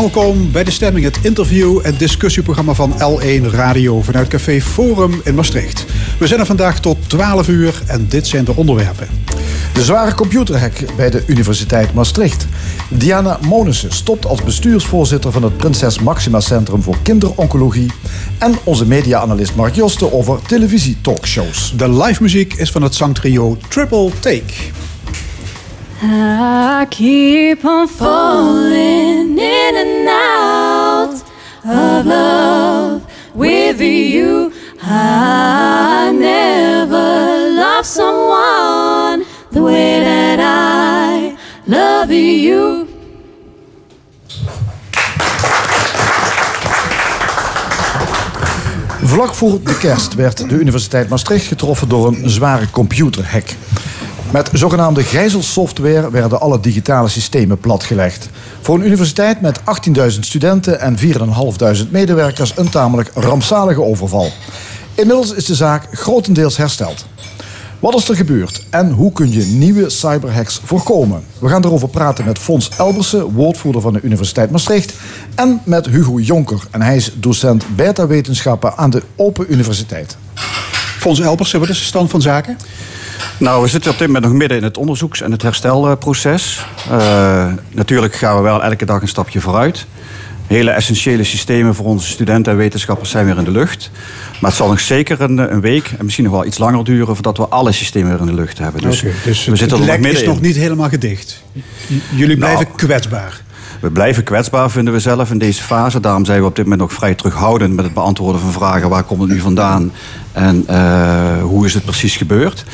Welkom bij De Stemming, het interview- en discussieprogramma van L1 Radio vanuit Café Forum in Maastricht. We zijn er vandaag tot 12 uur en dit zijn de onderwerpen. De zware computerhack bij de Universiteit Maastricht. Diana Monissen stopt als bestuursvoorzitter van het Prinses Maxima Centrum voor Kinderoncologie. En onze media-analyst Mark Josten over televisietalkshows. De live muziek is van het zangtrio Triple Take. I keep on falling in and out of love with you. I never loved someone the way that I love you. Vlak voor de kerst werd de Universiteit Maastricht getroffen door een zware computerhack. Met zogenaamde gijzelsoftware werden alle digitale systemen platgelegd. Voor een universiteit met 18.000 studenten en 4.500 medewerkers een tamelijk rampzalige overval. Inmiddels is de zaak grotendeels hersteld. Wat is er gebeurd en hoe kun je nieuwe cyberhacks voorkomen? We gaan erover praten met Fons Elbersen, woordvoerder van de Universiteit Maastricht, en met Hugo Jonker. En hij is docent beta-wetenschappen aan de Open Universiteit. Fons Elbersen, wat is de stand van zaken? Nou, we zitten op dit moment nog midden in het onderzoeks- en het herstelproces. Uh, natuurlijk gaan we wel elke dag een stapje vooruit. Hele essentiële systemen voor onze studenten en wetenschappers zijn weer in de lucht. Maar het zal nog zeker een, een, week en misschien nog wel iets langer duren voordat we alle systemen weer in de lucht hebben. Dus, okay, dus we zitten het lek is nog niet helemaal gedicht. Jullie blijven nou, kwetsbaar. We blijven kwetsbaar, vinden we zelf, in deze fase. Daarom zijn we op dit moment nog vrij terughoudend met het beantwoorden van vragen. Waar komt het nu vandaan en uh, hoe is het precies gebeurd?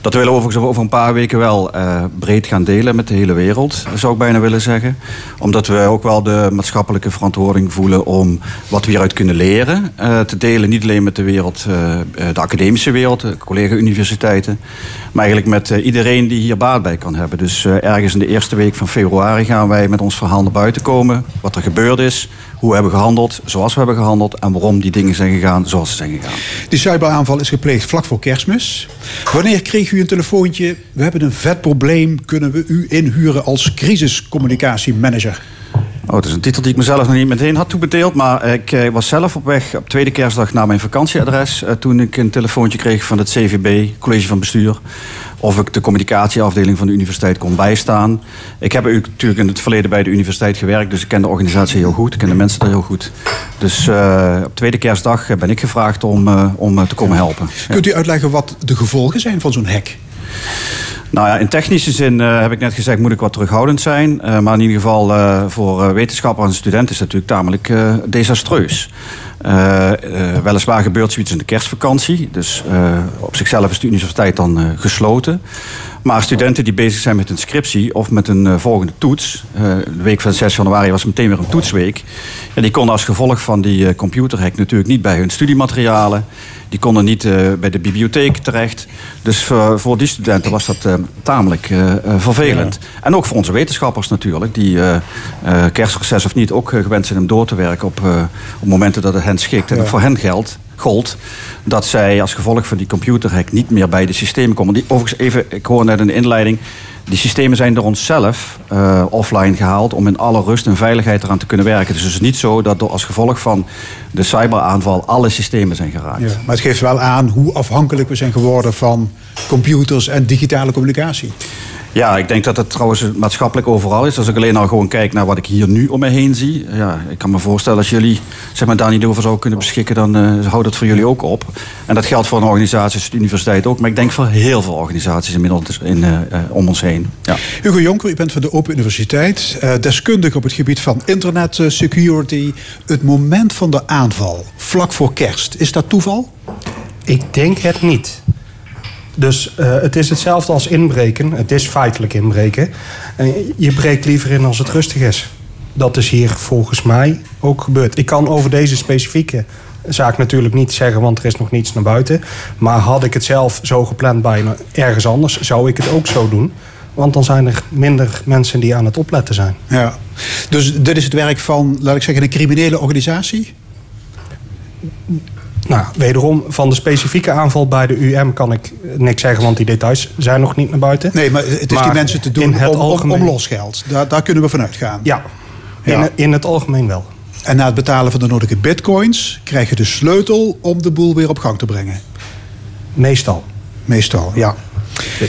Dat willen we over een paar weken wel uh, breed gaan delen met de hele wereld, zou ik bijna willen zeggen. Omdat we ook wel de maatschappelijke verantwoording voelen om wat we hieruit kunnen leren uh, te delen. Niet alleen met de wereld, de academische wereld, de collega-universiteiten. Maar eigenlijk met iedereen die hier baat bij kan hebben. Dus ergens in de eerste week van februari gaan wij met ons verhaal naar buiten komen. Wat er gebeurd is, hoe we hebben gehandeld, zoals we hebben gehandeld en waarom die dingen zijn gegaan zoals ze zijn gegaan. Die cyberaanval is gepleegd vlak voor kerstmis. Wanneer kreeg u een telefoontje? We hebben een vet probleem. Kunnen we u inhuren als crisiscommunicatiemanager? Oh, dat is een titel die ik mezelf nog niet meteen had toebedeeld. Maar ik eh, was zelf op weg op tweede kerstdag naar mijn vakantieadres. Eh, toen ik een telefoontje kreeg van het CVB, College van Bestuur of ik de communicatieafdeling van de universiteit kon bijstaan. Ik heb natuurlijk in het verleden bij de universiteit gewerkt, dus ik ken de organisatie heel goed. Ik ken de mensen er heel goed. Dus uh, op tweede kerstdag ben ik gevraagd om, uh, om te komen helpen. Kunt u uitleggen wat de gevolgen zijn van zo'n hack? Nou ja, in technische zin uh, heb ik net gezegd, moet ik wat terughoudend zijn. Uh, maar in ieder geval uh, voor wetenschappers en studenten is het natuurlijk tamelijk desastreus. Weliswaar gebeurt zoiets in de kerstvakantie. Dus op zichzelf is de universiteit dan gesloten. Maar studenten die bezig zijn met een scriptie of met een volgende toets. de week van 6 januari was meteen weer een toetsweek. Ja, die konden als gevolg van die computerhack natuurlijk niet bij hun studiematerialen. Die konden niet uh, bij de bibliotheek terecht. Dus voor, voor die studenten was dat uh, tamelijk uh, vervelend. Ja. En ook voor onze wetenschappers natuurlijk, die kerstreces of niet ook gewend zijn om door te werken op, op momenten dat het hen schikt. En ja. voor hen geldt gold dat zij als gevolg van die computerhack niet meer bij de systemen komen. Die, overigens even, ik hoor net in de inleiding, die systemen zijn door onszelf uh, offline gehaald om in alle rust en veiligheid eraan te kunnen werken. Dus het is niet zo dat door als gevolg van de cyberaanval alle systemen zijn geraakt. Ja, maar het geeft wel aan hoe afhankelijk we zijn geworden van computers en digitale communicatie. Ja, ik denk dat het trouwens maatschappelijk overal is. Als ik alleen al gewoon kijk naar wat ik hier nu om me heen zie. Ja, ik kan me voorstellen als jullie zeg maar, daar niet over zouden kunnen beschikken, dan uh, houdt het voor jullie ook op. En dat geldt voor een organisatie als de universiteit ook. Maar ik denk voor heel veel organisaties inmiddels in, uh, uh, om ons heen. Ja. Hugo Jonker, u bent van de Open Universiteit. deskundig op het gebied van internet security. Het moment van de aanval, vlak voor kerst, is dat toeval? Ik denk het niet. Dus uh, het is hetzelfde als inbreken. Het is feitelijk inbreken. En je breekt liever in als het rustig is. Dat is hier volgens mij ook gebeurd. Ik kan over deze specifieke zaak natuurlijk niet zeggen, want er is nog niets naar buiten. Maar had ik het zelf zo gepland bij ergens anders, zou ik het ook zo doen. Want dan zijn er minder mensen die aan het opletten zijn. Ja. Dus dit is het werk van, laat ik zeggen, een criminele organisatie? Nou, wederom, van de specifieke aanval bij de UM kan ik niks zeggen, want die details zijn nog niet naar buiten. Nee, maar het is maar die mensen te doen om, om, om, losgeld. Daar, daar kunnen we vanuit gaan. Ja. Ja. In, in het algemeen wel. En na het betalen van de nodige bitcoins krijg je de sleutel om de boel weer op gang te brengen. Meestal. Meestal, ja.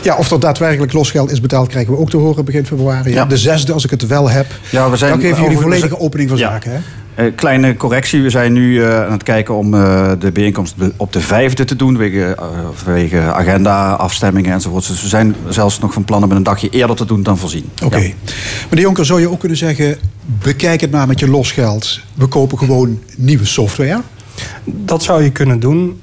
Ja, of er daadwerkelijk losgeld is betaald, krijgen we ook te horen begin februari. Ja. De zesde, als ik het wel heb. Ja, we zijn dan geven jullie over- volledige opening van Ja. zaken. Hè? Eh, kleine correctie. We zijn nu eh, aan het kijken om eh, de bijeenkomst op de vijfde te doen. Wege, eh, vanwege agenda, afstemmingen enzovoort. Dus we zijn zelfs nog van plan om het een dagje eerder te doen dan voorzien. Oké. Ja. Meneer Jonker, zou je ook kunnen zeggen... bekijk het maar met je losgeld. We kopen gewoon nieuwe software. Dat zou je kunnen doen.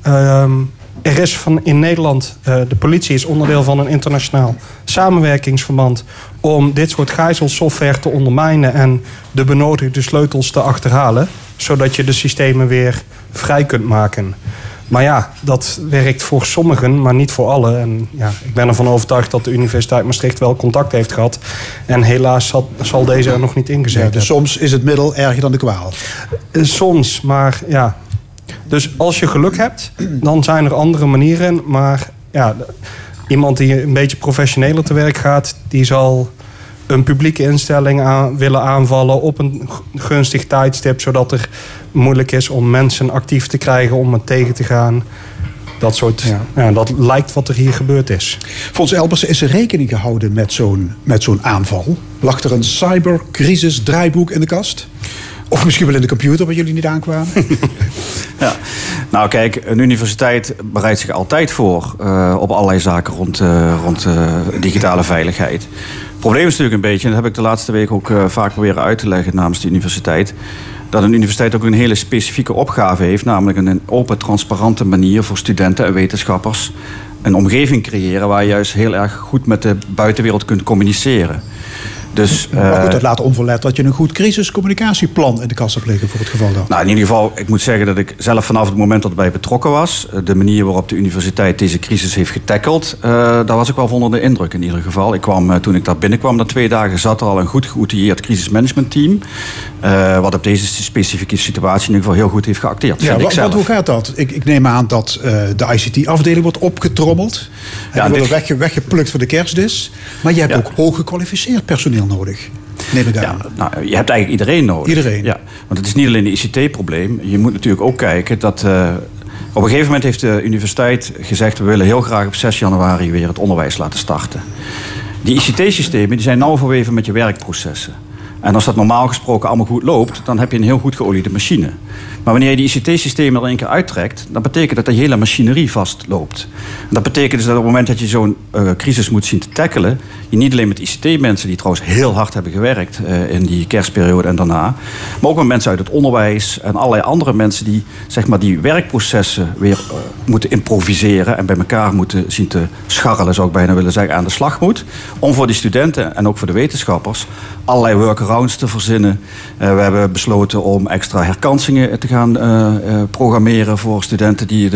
Er is van in Nederland, eh, de politie is onderdeel van een internationaal samenwerkingsverband om dit soort gijzelsoftware te ondermijnen en de benodigde sleutels te achterhalen, zodat je de systemen weer vrij kunt maken. Maar ja, dat werkt voor sommigen, maar niet voor allen. En ja, ik ben ervan overtuigd dat de Universiteit Maastricht wel contact heeft gehad. En helaas zal, zal deze er nog niet ingezet dus soms is het middel erger dan de kwaal. Eh, Soms, maar ja. Dus als je geluk hebt, dan zijn er andere manieren. Maar ja, iemand die een beetje professioneler te werk gaat, die zal een publieke instelling aan, willen aanvallen op een gunstig tijdstip, zodat er moeilijk is om mensen actief te krijgen om het tegen te gaan. Dat soort. Ja. Ja. dat lijkt wat er hier gebeurd is. Volgens Elbers is er rekening gehouden met zo'n, met zo'n aanval. Lag er een cybercrisis draaiboek in de kast? Of misschien wel in de computer waar jullie niet aankwamen? Ja. Nou kijk, een universiteit bereidt zich altijd voor eh, op allerlei zaken rond, eh, rond eh, digitale veiligheid. Het probleem is natuurlijk een beetje, en dat heb ik de laatste week ook vaak proberen uit te leggen namens de universiteit, dat een universiteit ook een hele specifieke opgave heeft, namelijk een open, transparante manier voor studenten en wetenschappers een omgeving creëren waar je juist heel erg goed met de buitenwereld kunt communiceren. Dus, maar goed, eh, dat laat onverlet dat je een goed crisiscommunicatieplan in de kast hebt liggen voor het geval dat. nou, in ieder geval, ik moet zeggen dat ik zelf vanaf het moment dat ik bij betrokken was, eh, de manier waarop de universiteit deze crisis heeft getackeld, eh, daar was ik wel van onder de indruk in ieder geval. Ik kwam, toen ik daar binnenkwam, na twee dagen zat er al een goed geoutilleerd crisismanagementteam, eh wat op deze specifieke situatie in ieder geval heel goed heeft geacteerd. Ja, want, want hoe gaat dat? Ik, ik neem aan dat de ICT-afdeling wordt opgetrommeld. En Ja, die dit- worden wegge- weggeplukt voor de kerstdis. Maar je hebt Ja. ook hoog gekwalificeerd nodig. Neem ik aan. Ja, nou, je hebt eigenlijk iedereen nodig. Iedereen. Ja, want het is niet alleen een ICT-probleem. Je moet natuurlijk ook kijken dat... eh, op een gegeven moment heeft de universiteit gezegd... we willen heel graag op 6 januari weer het onderwijs laten starten. Die ICT-systemen die zijn nauw verweven met je werkprocessen. En als dat normaal gesproken allemaal goed loopt... dan heb je een heel goed geoliede machine. Maar wanneer je die ICT-systemen er een keer uittrekt... dan betekent dat de hele machinerie vastloopt. En dat betekent dus dat op het moment dat je zo'n eh, crisis moet zien te tackelen... je niet alleen met ICT-mensen, die trouwens heel hard hebben gewerkt... eh, in die kerstperiode en daarna... maar ook met mensen uit het onderwijs en allerlei andere mensen... die zeg maar, die werkprocessen weer eh, moeten improviseren... en bij elkaar moeten zien te scharrelen, zou ik bijna willen zeggen... aan de slag moet. Om voor die studenten en ook voor de wetenschappers... allerlei workarounds te verzinnen. We hebben besloten om extra herkansingen te gaan eh, eh, programmeren... voor studenten die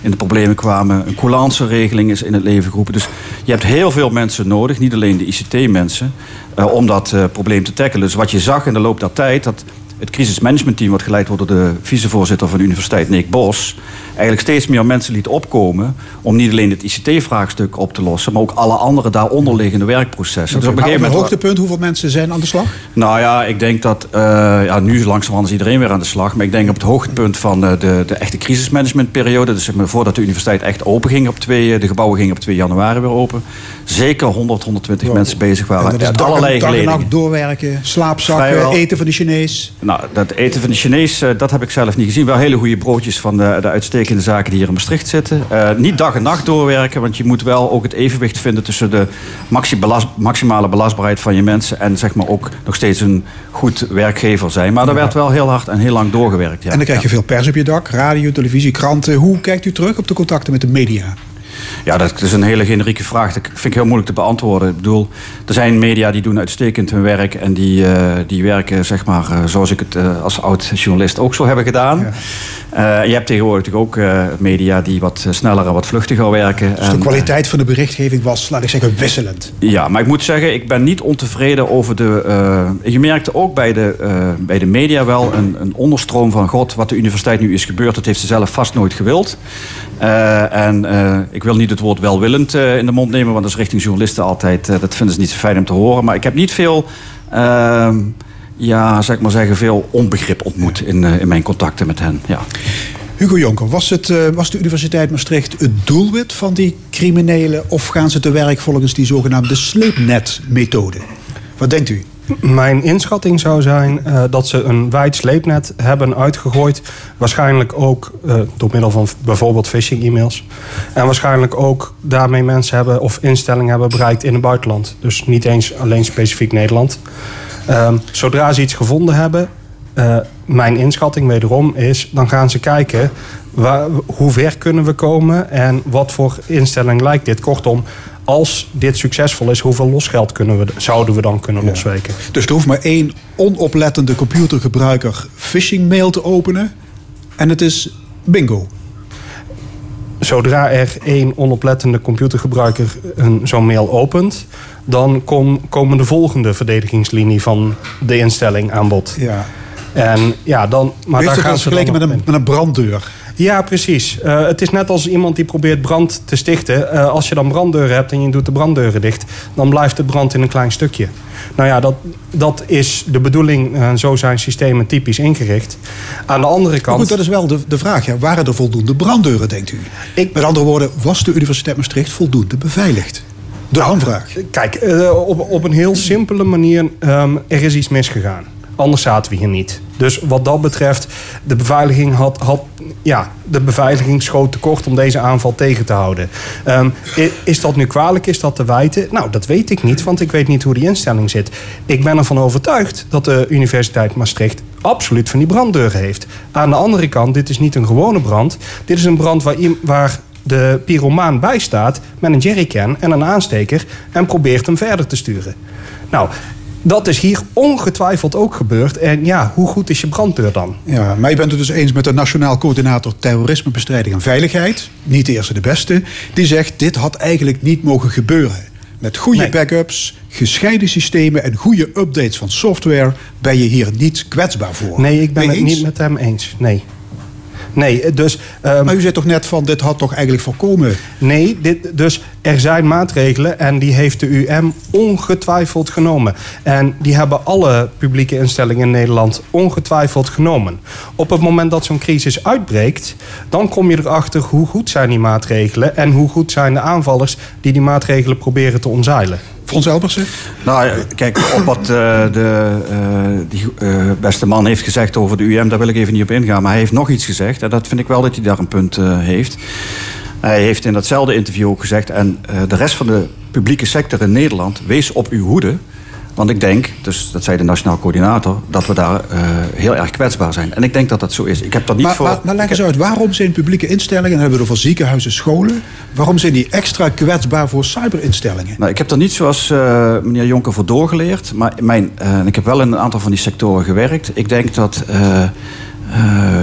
in de problemen kwamen. Een coulance-regeling is in het leven geroepen. Dus je hebt heel veel mensen nodig, niet alleen de ICT-mensen... eh, om dat probleem te tackelen. Dus wat je zag in de loop der tijd... dat het crisismanagementteam, wat geleid wordt door de vicevoorzitter van de universiteit, Nick Bos, eigenlijk steeds meer mensen liet opkomen om niet alleen het ICT-vraagstuk op te lossen, maar ook alle andere daaronderliggende werkprocessen. Dus op een gegeven moment. hoogtepunt, hoeveel mensen zijn aan de slag? Nou ja, ik denk dat. eh, ja, nu langzamerhand is iedereen weer aan de slag. Maar ik denk op het hoogtepunt van eh, de, de echte crisismanagementperiode. Dus zeg maar, voordat de universiteit echt open ging op 2. eh, De gebouwen gingen op 2 januari weer open. Zeker 100, 120 mensen bezig waren. En dat is dag, allerlei dag en doorwerken, slaapzakken, Vrijwel. eten van de Chinees. Nou, dat eten van de Chinees, eh, dat heb ik zelf niet gezien. Wel hele goede broodjes van de, de uitstekende zaken die hier in Maastricht zitten. Eh, niet dag en nacht doorwerken, want je moet wel ook het evenwicht vinden tussen de maxi maximale belastbaarheid van je mensen en zeg maar ook nog steeds een goed werkgever zijn. Maar er werd wel heel hard en heel lang doorgewerkt. Ja. En dan krijg je veel pers op je dak, radio, televisie, kranten. Hoe kijkt u terug op de contacten met de media? Ja, dat is een hele generieke vraag. Dat vind ik heel moeilijk te beantwoorden. Ik bedoel, er zijn media die doen uitstekend hun werk. En die, eh, die werken, zeg maar, eh, zoals ik het eh, als oud-journalist ook zou hebben gedaan. Je hebt tegenwoordig ook media die wat sneller en wat vluchtiger werken. Dus de En, kwaliteit van de berichtgeving was, laat ik zeggen, wisselend. ja, maar ik moet zeggen, ik ben niet ontevreden over de. je merkte ook bij de, bij de media wel een, een onderstroom van God, wat de universiteit nu is gebeurd, dat heeft ze zelf vast nooit gewild. En ik wil niet het woord welwillend eh, in de mond nemen, want dat is richting journalisten altijd, eh, dat vinden ze niet zo fijn om te horen. Maar ik heb niet veel. ehm, ja, zeg maar zeggen, veel onbegrip ontmoet in, eh, in mijn contacten met hen. Ja. Hugo Jonker, was, het, was de Universiteit Maastricht het doelwit van die criminelen... of gaan ze te werk volgens die zogenaamde sleepnet-methode? Wat denkt u? Mijn inschatting zou zijn eh, dat ze een wijd sleepnet hebben uitgegooid. Waarschijnlijk ook eh, door middel van bijvoorbeeld phishing-e-mails. En waarschijnlijk ook daarmee mensen hebben of instellingen hebben bereikt in het buitenland. Dus niet eens alleen specifiek Nederland. Ehm, zodra ze iets gevonden hebben, eh, mijn inschatting wederom is, dan gaan ze kijken waar, hoe ver kunnen we komen en wat voor instelling lijkt dit. Kortom, als dit succesvol is, hoeveel losgeld kunnen we, zouden we dan kunnen losweken? Dus er hoeft maar één onoplettende computergebruiker phishing mail te openen en het is bingo. Zodra er één onoplettende computergebruiker een, zo'n mail opent, dan kom, komen de volgende verdedigingslinie van de instelling aan bod. Ja. En ja, dan, maar heeft daar het gaan vergeleken met een, met een branddeur. Ja, precies. Eh, het is net als iemand die probeert brand te stichten. Eh, als je dan branddeuren hebt en je doet de branddeuren dicht, dan blijft de brand in een klein stukje. Nou ja, dat, dat is de bedoeling. eh, zo zijn systemen typisch ingericht. Aan de andere kant. goed, dat is wel de, de vraag. Ja. Waren er voldoende branddeuren, denkt u? Ik- Met andere woorden, was de Universiteit Maastricht voldoende beveiligd? De hamvraag. Kijk, op, op een heel simpele manier, ehm, er is iets misgegaan. Anders zaten we hier niet. Dus wat dat betreft, de beveiliging had, had ja, de beveiliging schoot tekort om deze aanval tegen te houden. Ehm, is dat nu kwalijk? Is dat te wijten? Nou, dat weet ik niet, want ik weet niet hoe die instelling zit. Ik ben ervan overtuigd dat de Universiteit Maastricht absoluut van die branddeuren heeft. Aan de andere kant, dit is niet een gewone brand. Dit is een brand waar, waar de pyromaan bij staat met een jerrycan en een aansteker en probeert hem verder te sturen. Nou, dat is hier ongetwijfeld ook gebeurd. En ja, hoe goed is je branddeur dan? Ja, maar je bent het dus eens met de Nationaal Coördinator Terrorismebestrijding en Veiligheid. Niet de eerste de beste. Die zegt, dit had eigenlijk niet mogen gebeuren. Met goede Nee. backups, gescheiden systemen en goede updates van software... ben je hier niet kwetsbaar voor. Nee, ik ben het niet met hem eens. Nee. Nee, dus... ehm, Maar u zei toch net van, dit had toch eigenlijk voorkomen... Nee, dit, dus er zijn maatregelen en die heeft de UM ongetwijfeld genomen. En die hebben alle publieke instellingen in Nederland ongetwijfeld genomen. Op het moment dat zo'n crisis uitbreekt, dan kom je erachter hoe goed zijn die maatregelen en hoe goed zijn de aanvallers die die maatregelen proberen te omzeilen. Frans Elbersen? Nou, kijk, op wat eh, de eh, die, eh, beste man heeft gezegd over de UM, daar wil ik even niet op ingaan. Maar hij heeft nog iets gezegd. En dat vind ik wel dat hij daar een punt heeft. Hij heeft in datzelfde interview ook gezegd... en de rest van de publieke sector in Nederland... wees op uw hoede. Want ik denk, dus dat zei de Nationaal Coördinator... dat we daar eh, heel erg kwetsbaar zijn. En ik denk dat dat zo is. Ik heb dat niet Maar, voor... maar, maar leg eens uit, waarom zijn publieke instellingen... dan hebben we het over ziekenhuizen, scholen... waarom zijn die extra kwetsbaar voor cyberinstellingen? Nou, ik heb er niet zoals eh, meneer Jonker voor doorgeleerd. Maar mijn, eh, ik heb wel in een aantal van die sectoren gewerkt. Ik denk dat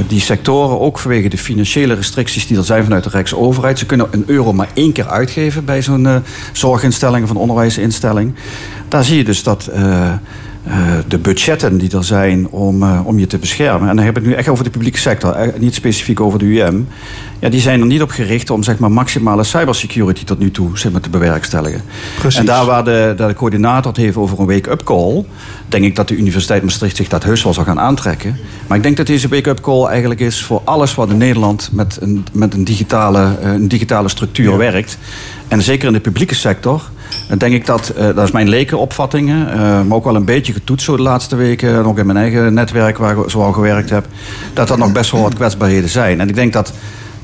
die sectoren ook vanwege de financiële restricties die er zijn vanuit de Rijksoverheid. Ze kunnen een euro maar één keer uitgeven bij zo'n zorginstelling of een onderwijsinstelling. Daar zie je dus dat. eh, eh, de budgetten die er zijn om, eh, om je te beschermen. En dan heb ik het nu echt over de publieke sector, niet specifiek over de UM. Ja, die zijn er niet op gericht om zeg maar, maximale cybersecurity tot nu toe zeg maar, te bewerkstelligen. Precies. En daar waar de, daar de coördinator het heeft over een wake-up call, denk ik dat de Universiteit Maastricht zich dat heus wel zal gaan aantrekken. Maar ik denk dat deze wake-up call eigenlijk is voor alles wat in Nederland met een, met een, digitale, een digitale structuur werkt. En zeker in de publieke sector. Dan denk ik dat, eh, dat is mijn lekenopvatting, eh, maar ook wel een beetje getoetst de laatste weken. En ook in mijn eigen netwerk waar ik zo al gewerkt heb. Dat er nog best wel wat kwetsbaarheden zijn. En ik denk dat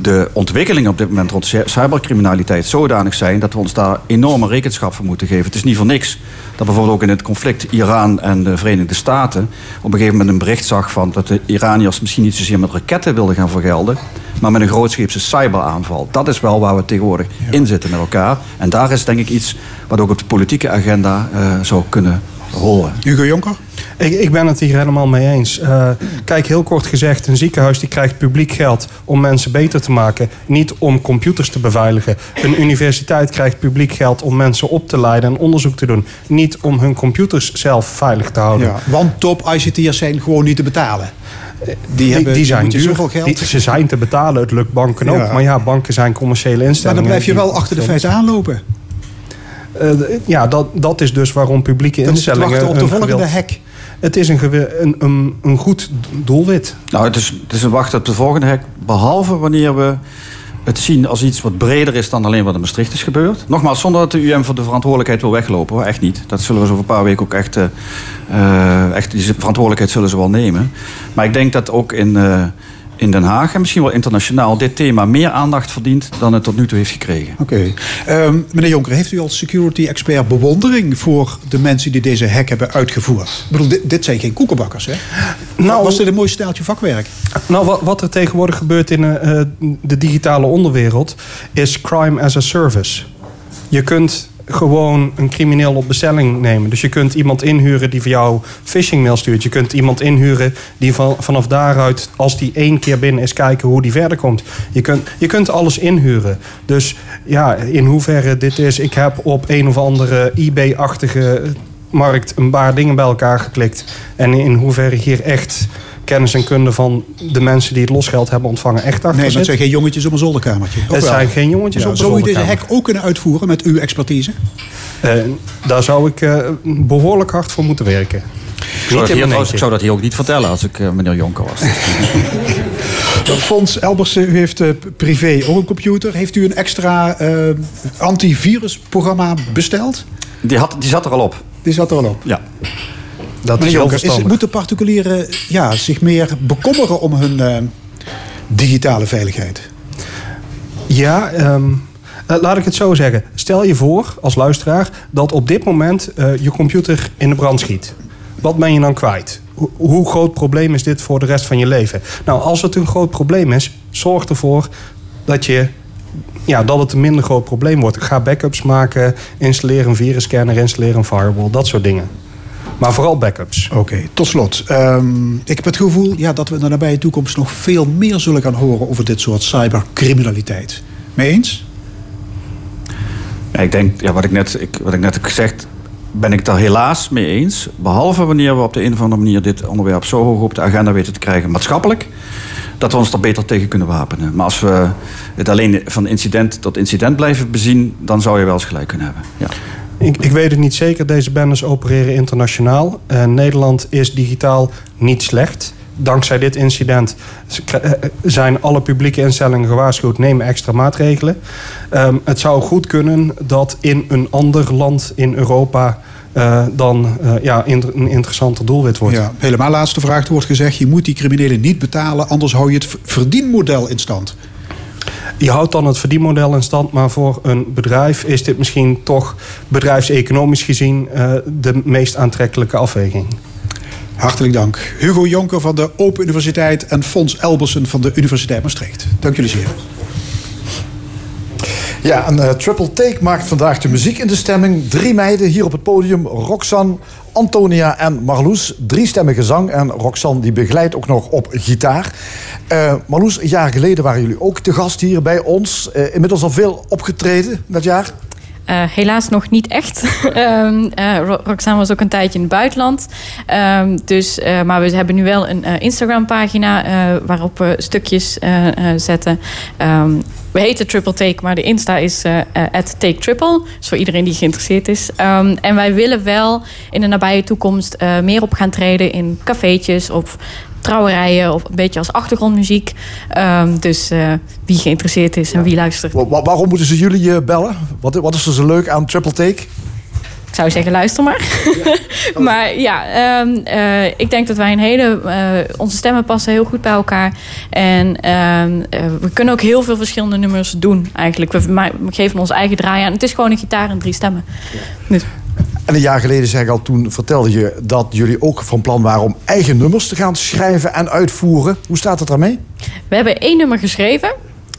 de ontwikkelingen op dit moment rond cy- cybercriminaliteit zodanig zijn dat we ons daar enorme rekenschap voor moeten geven. Het is niet voor niks dat bijvoorbeeld ook in het conflict Iran en de Verenigde Staten op een gegeven moment een bericht zag van dat de Iraniërs misschien niet zozeer met raketten wilden gaan vergelden, maar met een grootscheepse cyberaanval. Dat is wel waar we tegenwoordig in zitten met elkaar. En daar is denk ik iets wat ook op de politieke agenda eh, zou kunnen horen. Hugo Jonker? Ik, ik ben het hier helemaal mee eens. Eh, kijk, heel kort gezegd, een ziekenhuis die krijgt publiek geld om mensen beter te maken, niet om computers te beveiligen. Een universiteit krijgt publiek geld om mensen op te leiden en onderzoek te doen, niet om hun computers zelf veilig te houden. Ja, want top ICT'ers zijn gewoon niet te betalen. Die, Die, hebben, die zijn duur. zoveel geld. Die- ze zijn te betalen, het lukt banken ook. Ja. Maar ja, banken zijn commerciële maar instellingen. dan blijf je wel achter de feiten aanlopen. Eh, ja, dat, dat is dus waarom publieke het instellingen... wachten op de volgende gewild- hack. het is een, een, een, een goed doelwit. Nou, het is, het is een wacht op de volgende hek. Behalve wanneer we het zien als iets wat breder is dan alleen wat in Maastricht is gebeurd. Nogmaals, zonder dat de UM voor de verantwoordelijkheid wil weglopen. Hoor. Echt niet. Dat zullen we zo over een paar weken ook echt... eh, echt die verantwoordelijkheid zullen ze wel nemen. Maar ik denk dat ook in, eh, in Den Haag en misschien wel internationaal... dit thema meer aandacht verdient dan het tot nu toe heeft gekregen. Oké. Ehm, meneer Jonker, heeft u als security expert bewondering voor de mensen die deze hack hebben uitgevoerd? Ik bedoel, dit, dit zijn geen koekenbakkers, hè? Nou- Was dit een mooi staaltje vakwerk? Nou, wat, wat er tegenwoordig gebeurt in eh, eh, de digitale onderwereld is crime as a service. Je kunt gewoon een crimineel op bestelling nemen. Dus je kunt iemand inhuren die voor jou phishingmail stuurt. Je kunt iemand inhuren die van, vanaf daaruit, als die één keer binnen is, kijken hoe die verder komt. Je kunt, je kunt alles inhuren. Dus ja, in hoeverre dit is, ik heb op een of andere eBay-achtige markt een paar dingen bij elkaar geklikt. En in hoeverre hier echt kennis en kunde van de mensen die het losgeld hebben ontvangen echt achter Nee, maar het zijn geen jongetjes op een zolderkamertje. Het zijn geen jongetjes Ja, op een Zou u deze hack ook kunnen uitvoeren met uw expertise? Eh, daar zou ik eh, behoorlijk hard voor moeten werken. Ik zou, dat hier, ik zou dat hier ook niet vertellen als ik eh, meneer Jonker was. Fons Elbersen, u heeft eh, privé ook een computer. Heeft u een extra eh, antivirusprogramma besteld? Die, had, die zat er al op. Die zat er al op. Ja. Dat is heel Jonker, is, verstandig. moeten particulieren ja, zich meer bekommeren om hun eh, digitale veiligheid? Ja, ehm, eh, laat ik het zo zeggen. Stel je voor, als luisteraar, dat op dit moment eh, je computer in de brand schiet. Wat ben je dan kwijt? Hoe, hoe groot probleem is dit voor de rest van je leven? Nou, als het een groot probleem is, zorg ervoor dat, je, ja, dat het een minder groot probleem wordt. Ga backups maken, installeer een virusscanner, installeer een firewall, dat soort dingen. Maar vooral backups. Oké, tot slot. Ehm, ik heb het gevoel ja, dat we in de nabije toekomst nog veel meer zullen gaan horen over dit soort cybercriminaliteit. Mee eens? Ja, ik denk, ja, wat, ik net, ik, wat ik net heb gezegd, ben ik het daar helaas mee eens. Behalve wanneer we op de een of andere manier dit onderwerp zo hoog op de agenda weten te krijgen, maatschappelijk, dat we ons er beter tegen kunnen wapenen. Maar als we het alleen van incident tot incident blijven bezien, dan zou je wel eens gelijk kunnen hebben. Ja. Ik, ik weet het niet zeker. Deze bendes opereren internationaal. Eh, Nederland is digitaal niet slecht. Dankzij dit incident k- eh, zijn alle publieke instellingen gewaarschuwd. Neem extra maatregelen. Ehm, het zou goed kunnen dat in een ander land in Europa... eh, dan eh, ja, een interessanter doelwit wordt. Ja, helemaal laatste vraag. Er wordt gezegd, je moet die criminelen niet betalen, anders hou je het verdienmodel in stand. Je houdt dan het verdienmodel in stand, maar voor een bedrijf is dit misschien toch bedrijfseconomisch gezien eh, de meest aantrekkelijke afweging. Hartelijk dank. Hugo Jonker van de Open Universiteit en Fons Elbersen van de Universiteit Maastricht. Dank jullie zeer. Ja, een eh, triple take maakt vandaag de muziek in de stemming. Drie meiden hier op het podium. Roxanne, Antonia en Marloes. Drie stemmen gezang. En Roxanne die begeleidt ook nog op gitaar. Eh, Marloes, een jaar geleden waren jullie ook te gast hier bij ons. Eh, inmiddels al veel opgetreden dat jaar. Eh, helaas nog niet echt. Ro- Roxanne was ook een tijdje in het buitenland. Ehm, dus, eh, maar we hebben nu wel een Instagram-pagina waarop we stukjes zetten. Ehm, we heten Triple Take, maar de Insta is at Take Triple. Dus voor iedereen die geïnteresseerd is. En wij willen wel in de nabije toekomst meer op gaan treden in cafeetjes of trouwerijen of een beetje als achtergrondmuziek. Ehm, dus eh, wie geïnteresseerd is en wie luistert. Wa- wa- waarom moeten ze jullie eh, bellen? Wat, wat is er zo leuk aan triple take? Ik zou zeggen, luister maar. maar ja, ehm, eh, ik denk dat wij een hele... onze stemmen passen heel goed bij elkaar. En ehm, eh, we kunnen ook heel veel verschillende nummers doen eigenlijk. We geven ons eigen draai aan. Het is gewoon een gitaar en drie stemmen. Dus, En een jaar geleden, al, toen vertelde je dat jullie ook van plan waren om eigen nummers te gaan schrijven en uitvoeren. Hoe staat het daarmee? we hebben één nummer geschreven.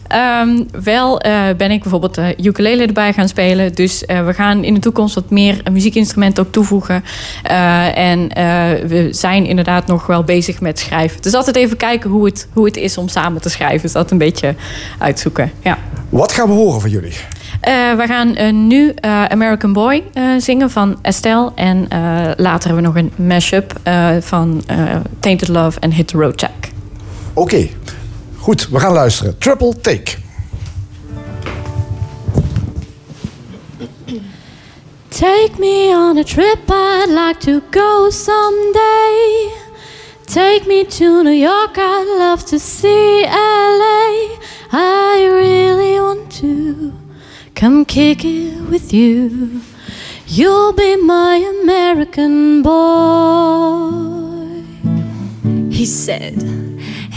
Ehm, wel eh, ben ik bijvoorbeeld de ukulele erbij gaan spelen. Dus eh, we gaan in de toekomst wat meer muziekinstrumenten ook toevoegen. Eh, en eh, we zijn inderdaad nog wel bezig met schrijven. Dus altijd even kijken hoe het, hoe het is om samen te schrijven. Dus dat een beetje uitzoeken. Ja. Wat gaan we horen van jullie? Eh, we gaan eh, nu eh, American Boy eh, zingen van Estelle. En eh, later hebben we nog een mashup eh, van eh, Tainted Love en Hit the Road Jack. Oké, goed, we gaan luisteren. Triple take. Take me on a trip, I'd like to go someday. Take me to New York, I'd love to see LA. I really want to come kick it with you. You'll be my American boy. He said,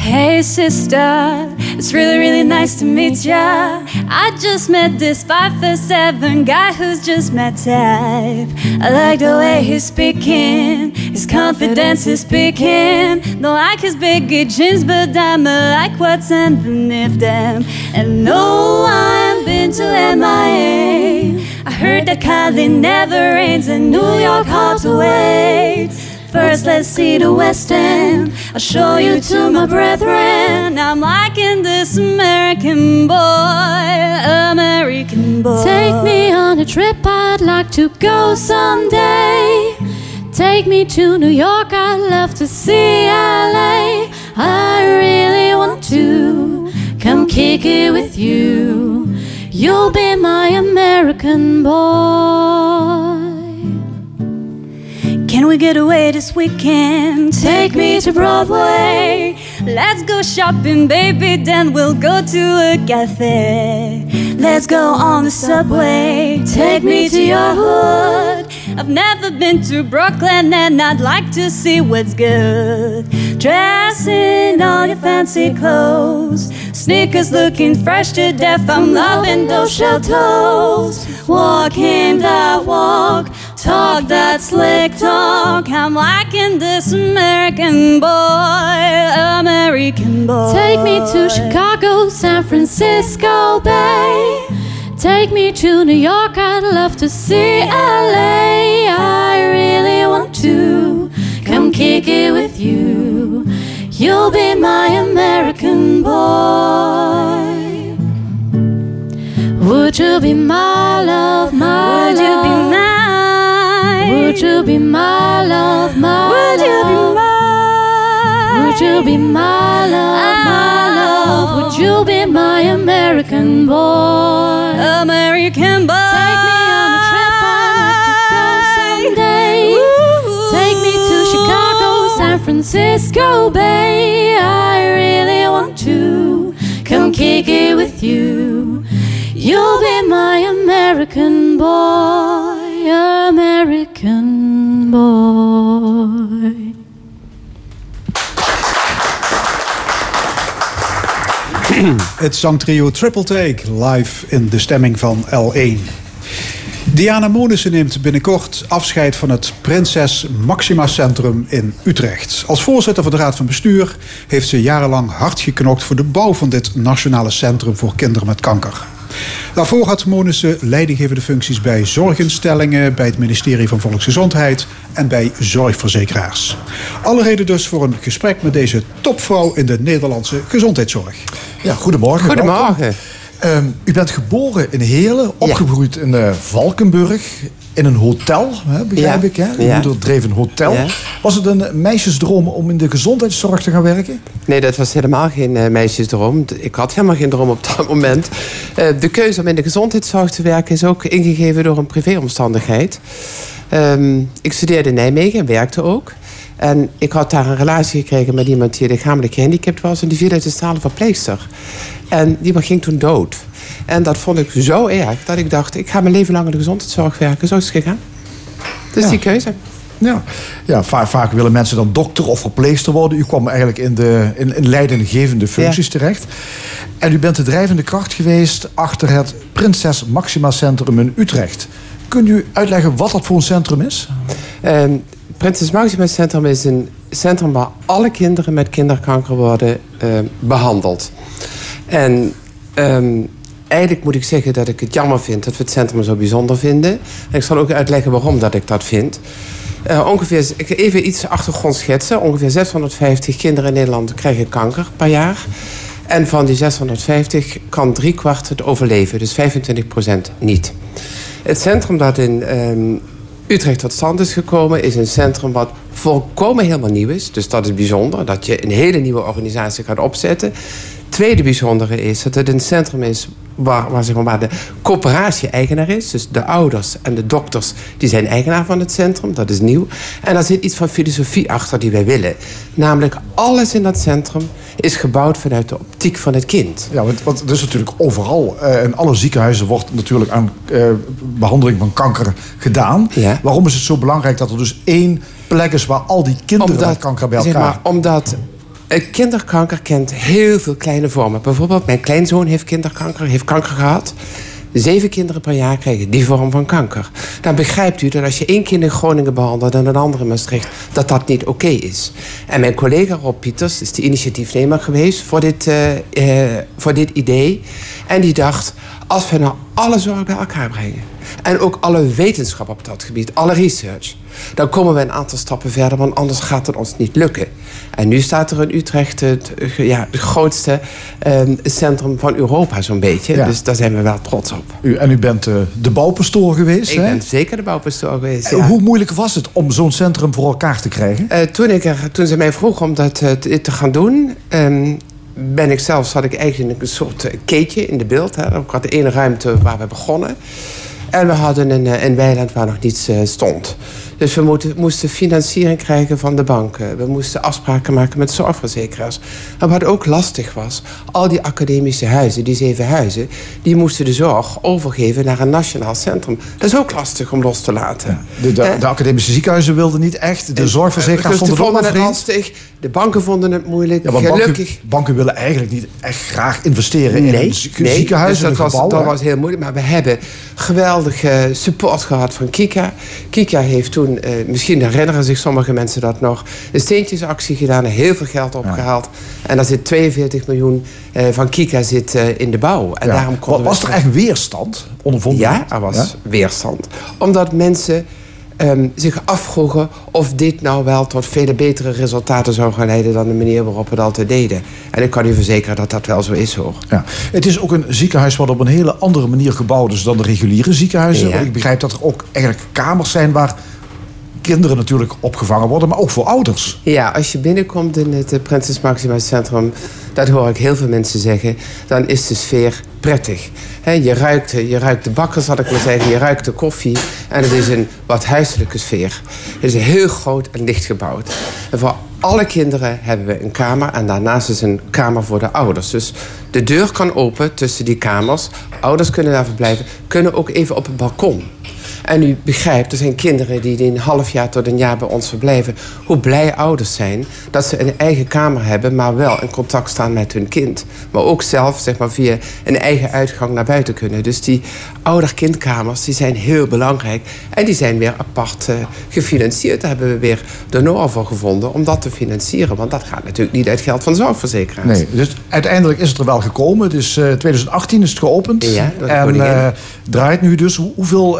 Hey sister, it's really, really nice to meet ya. I just met this five foot seven guy who's just my type. I like the way he's speaking, his confidence is speaking. Don't like his big jeans, but I'm like what's underneath them. And no, I've been to MIA. I heard that Cali never rains and New York to wait. First, let's see the West End. I'll show you to my brethren. I'm liking this American boy, American boy. Take me on a trip, I'd like to go someday. Take me to New York, I'd love to see LA. I really want to come kick it with you. You'll be my American boy. Can we get away this weekend? Take me to Broadway. Let's go shopping, baby, then we'll go to a cafe. Let's go on the subway. Take me to your hood. I've never been to Brooklyn and I'd like to see what's good. Dress in all your fancy clothes. Sneakers looking fresh to death. I'm loving those shell toes. Walking that walk. Talk that slick talk. I'm liking this American boy. American boy. Take me to Chicago, San Francisco Bay. Take me to New York, I'd love to see LA. I really want to come kick it with you. You'll be my American boy. Would you be my love, my Would love? Would you be my love, my Would you be mine? Would you be my love, my love? Would you be my American boy? American boy. Take me on a trip, I'd like to go someday. Take me to Chicago, San Francisco Bay. I really want to come kick it with you. You'll be my American boy, American boy. Het zangtrio Triple Take live in de stemming van L1. Diana Monissen neemt binnenkort afscheid van het Prinses Maxima Centrum in Utrecht. Als voorzitter van de Raad van Bestuur heeft ze jarenlang hard geknokt voor de bouw van dit nationale centrum voor kinderen met kanker. Daarvoor had Monissen leidinggevende functies bij zorginstellingen, bij het ministerie van Volksgezondheid en bij zorgverzekeraars. Alle reden dus voor een gesprek met deze topvrouw in de Nederlandse gezondheidszorg. Ja, goedemorgen. Goedemorgen. Ehm, u bent geboren in Heerlen, opgegroeid in eh, Valkenburg, in een hotel, hè, begrijp Ja. ik. Hè? Uw Ja. moeder dreef een hotel. Ja. Was het een meisjesdroom om in de gezondheidszorg te gaan werken? Nee, dat was helemaal geen eh, meisjesdroom. Ik had helemaal geen droom op dat moment. Eh, de keuze om in de gezondheidszorg te werken is ook ingegeven door een privéomstandigheid. Ehm, ik studeerde in Nijmegen en werkte ook. En ik had daar een relatie gekregen met iemand die lichamelijk gehandicapt was. En die viel uit de stralen verpleegster. En die ging toen dood. En dat vond ik zo erg dat ik dacht... ik ga mijn leven lang in de gezondheidszorg werken. Zo is het gegaan. Dus Ja. die keuze. Ja, ja va- vaak willen mensen dan dokter of verpleegster worden. U kwam eigenlijk in, de, in, in leidinggevende functies terecht. En u bent de drijvende kracht geweest achter het Prinses Maxima Centrum in Utrecht. Kunt u uitleggen wat dat voor een centrum is? Ehm Prinses Maxima Centrum is een centrum waar alle kinderen met kinderkanker worden ehm, behandeld. En ehm, eigenlijk moet ik zeggen dat ik het jammer vind dat we het centrum zo bijzonder vinden. En ik zal ook uitleggen waarom dat ik dat vind. Eh, ongeveer, ik even iets achtergrond schetsen. Ongeveer 650 kinderen in Nederland krijgen kanker per jaar. En van die 650 kan driekwart het overleven, dus 25% niet. Het centrum dat in ehm, Utrecht tot stand is gekomen, is een centrum wat volkomen helemaal nieuw is. Dus dat is bijzonder, dat je een hele nieuwe organisatie gaat opzetten. Tweede bijzondere is dat het een centrum is waar, waar, zeg maar, waar de coöperatie eigenaar is. Dus de ouders en de dokters die zijn eigenaar van het centrum. Dat is nieuw. En daar zit iets van filosofie achter die wij willen. Namelijk alles in dat centrum is gebouwd vanuit de optiek van het kind. Ja, want, want er is natuurlijk overal, uh, in alle ziekenhuizen wordt natuurlijk aan uh, behandeling van kanker gedaan. Ja. Waarom is het zo belangrijk dat er dus één plek is waar al die kinderen Omdat- met kanker bij elkaar... Zeg maar, omdat eh, kinderkanker kent heel veel kleine vormen. Bijvoorbeeld, mijn kleinzoon heeft kinderkanker, heeft kanker gehad. Zeven kinderen per jaar krijgen die vorm van kanker. Dan begrijpt u dat als je één kind in Groningen behandelt en een andere in Maastricht, dat dat niet oké is. En mijn collega Rob Pieters is de initiatiefnemer geweest voor dit, eh, eh, voor dit idee. En die dacht, als we nou alle zorg bij elkaar brengen. En ook alle wetenschap op dat gebied, alle research. Dan komen we een aantal stappen verder, want anders gaat het ons niet lukken. En nu staat er in Utrecht het, ja, het grootste ehm, centrum van Europa, zo'n beetje. Ja. Dus daar zijn we wel trots op. U, en u bent eh, de bouwpastoor geweest, Ik hè? ben zeker de bouwpastoor geweest. Eh, ja. Hoe moeilijk was het om zo'n centrum voor elkaar te krijgen? Eh, toen, ik er, toen ze mij vroeg om dat te, gaan doen... ehm, ben ik zelf, zat ik eigenlijk een soort keetje in de beeld. Hè. Ik had de ene ruimte waar we begonnen. En we hadden een, eh, een weiland waar nog niets eh, stond. Dus we moeten, moesten financiering krijgen van de banken. We moesten afspraken maken met zorgverzekeraars. En wat ook lastig was, al die academische huizen, die zeven huizen... die moesten de zorg overgeven naar een nationaal centrum. Dat is ook lastig om los te laten. De, de, Eh, de academische ziekenhuizen wilden niet echt. De zorgverzekeraars dus vonden de het lastig. De banken vonden het moeilijk. Ja, Gelukkig. banken, banken willen eigenlijk niet echt graag investeren in een nee, ziekenhuis, dus dat, was, dat was heel moeilijk. Maar we hebben geweldige support gehad van Kika. Kika heeft toen, eh, misschien herinneren zich sommige mensen dat nog... een steentjesactie gedaan, heel veel geld opgehaald. En daar zit 42 miljoen eh, van Kika zit, eh, in de bouw. En Ja. daarom we was er echt weerstand? Ondervonden ja, er was Ja? weerstand. Omdat mensen ehm, zich afvroegen of dit nou wel tot vele betere resultaten zou gaan leiden dan de manier waarop we het altijd deden. En ik kan u verzekeren dat dat wel zo is hoor. Ja. Het is ook een ziekenhuis wat op een hele andere manier gebouwd is dan de reguliere ziekenhuizen. Ja. Ik begrijp dat er ook eigenlijk kamers zijn waar kinderen natuurlijk opgevangen worden, maar ook voor ouders. Ja, als je binnenkomt in het eh, Prinses Maxima Centrum, dat hoor ik heel veel mensen zeggen, dan is de sfeer prettig. Je, ruikt, eh, je ruikt de bakker, zal ik maar zeggen, je ruikt de koffie en het is een wat huiselijke sfeer. Het is heel groot en licht gebouwd. En voor alle kinderen hebben we een kamer en daarnaast is een kamer voor de ouders. Dus de deur kan open tussen die kamers, ouders kunnen daar verblijven, kunnen ook even op het balkon. En u begrijpt, er zijn kinderen die een half jaar tot een jaar bij ons verblijven. Hoe blij ouders zijn dat ze een eigen kamer hebben, maar wel in contact staan met hun kind. Maar ook zelf, zeg maar, via een eigen uitgang naar buiten kunnen. Dus die ouder-kindkamers, die zijn heel belangrijk. En die zijn weer apart eh, gefinancierd. Daar hebben we weer donoren voor gevonden om dat te financieren. Want dat gaat natuurlijk niet uit geld van zorgverzekeraars. Nee, dus uiteindelijk is het er wel gekomen. Het is eh, 2018 is het geopend. Ja, en eh, draait nu dus. Hoe- hoeveel,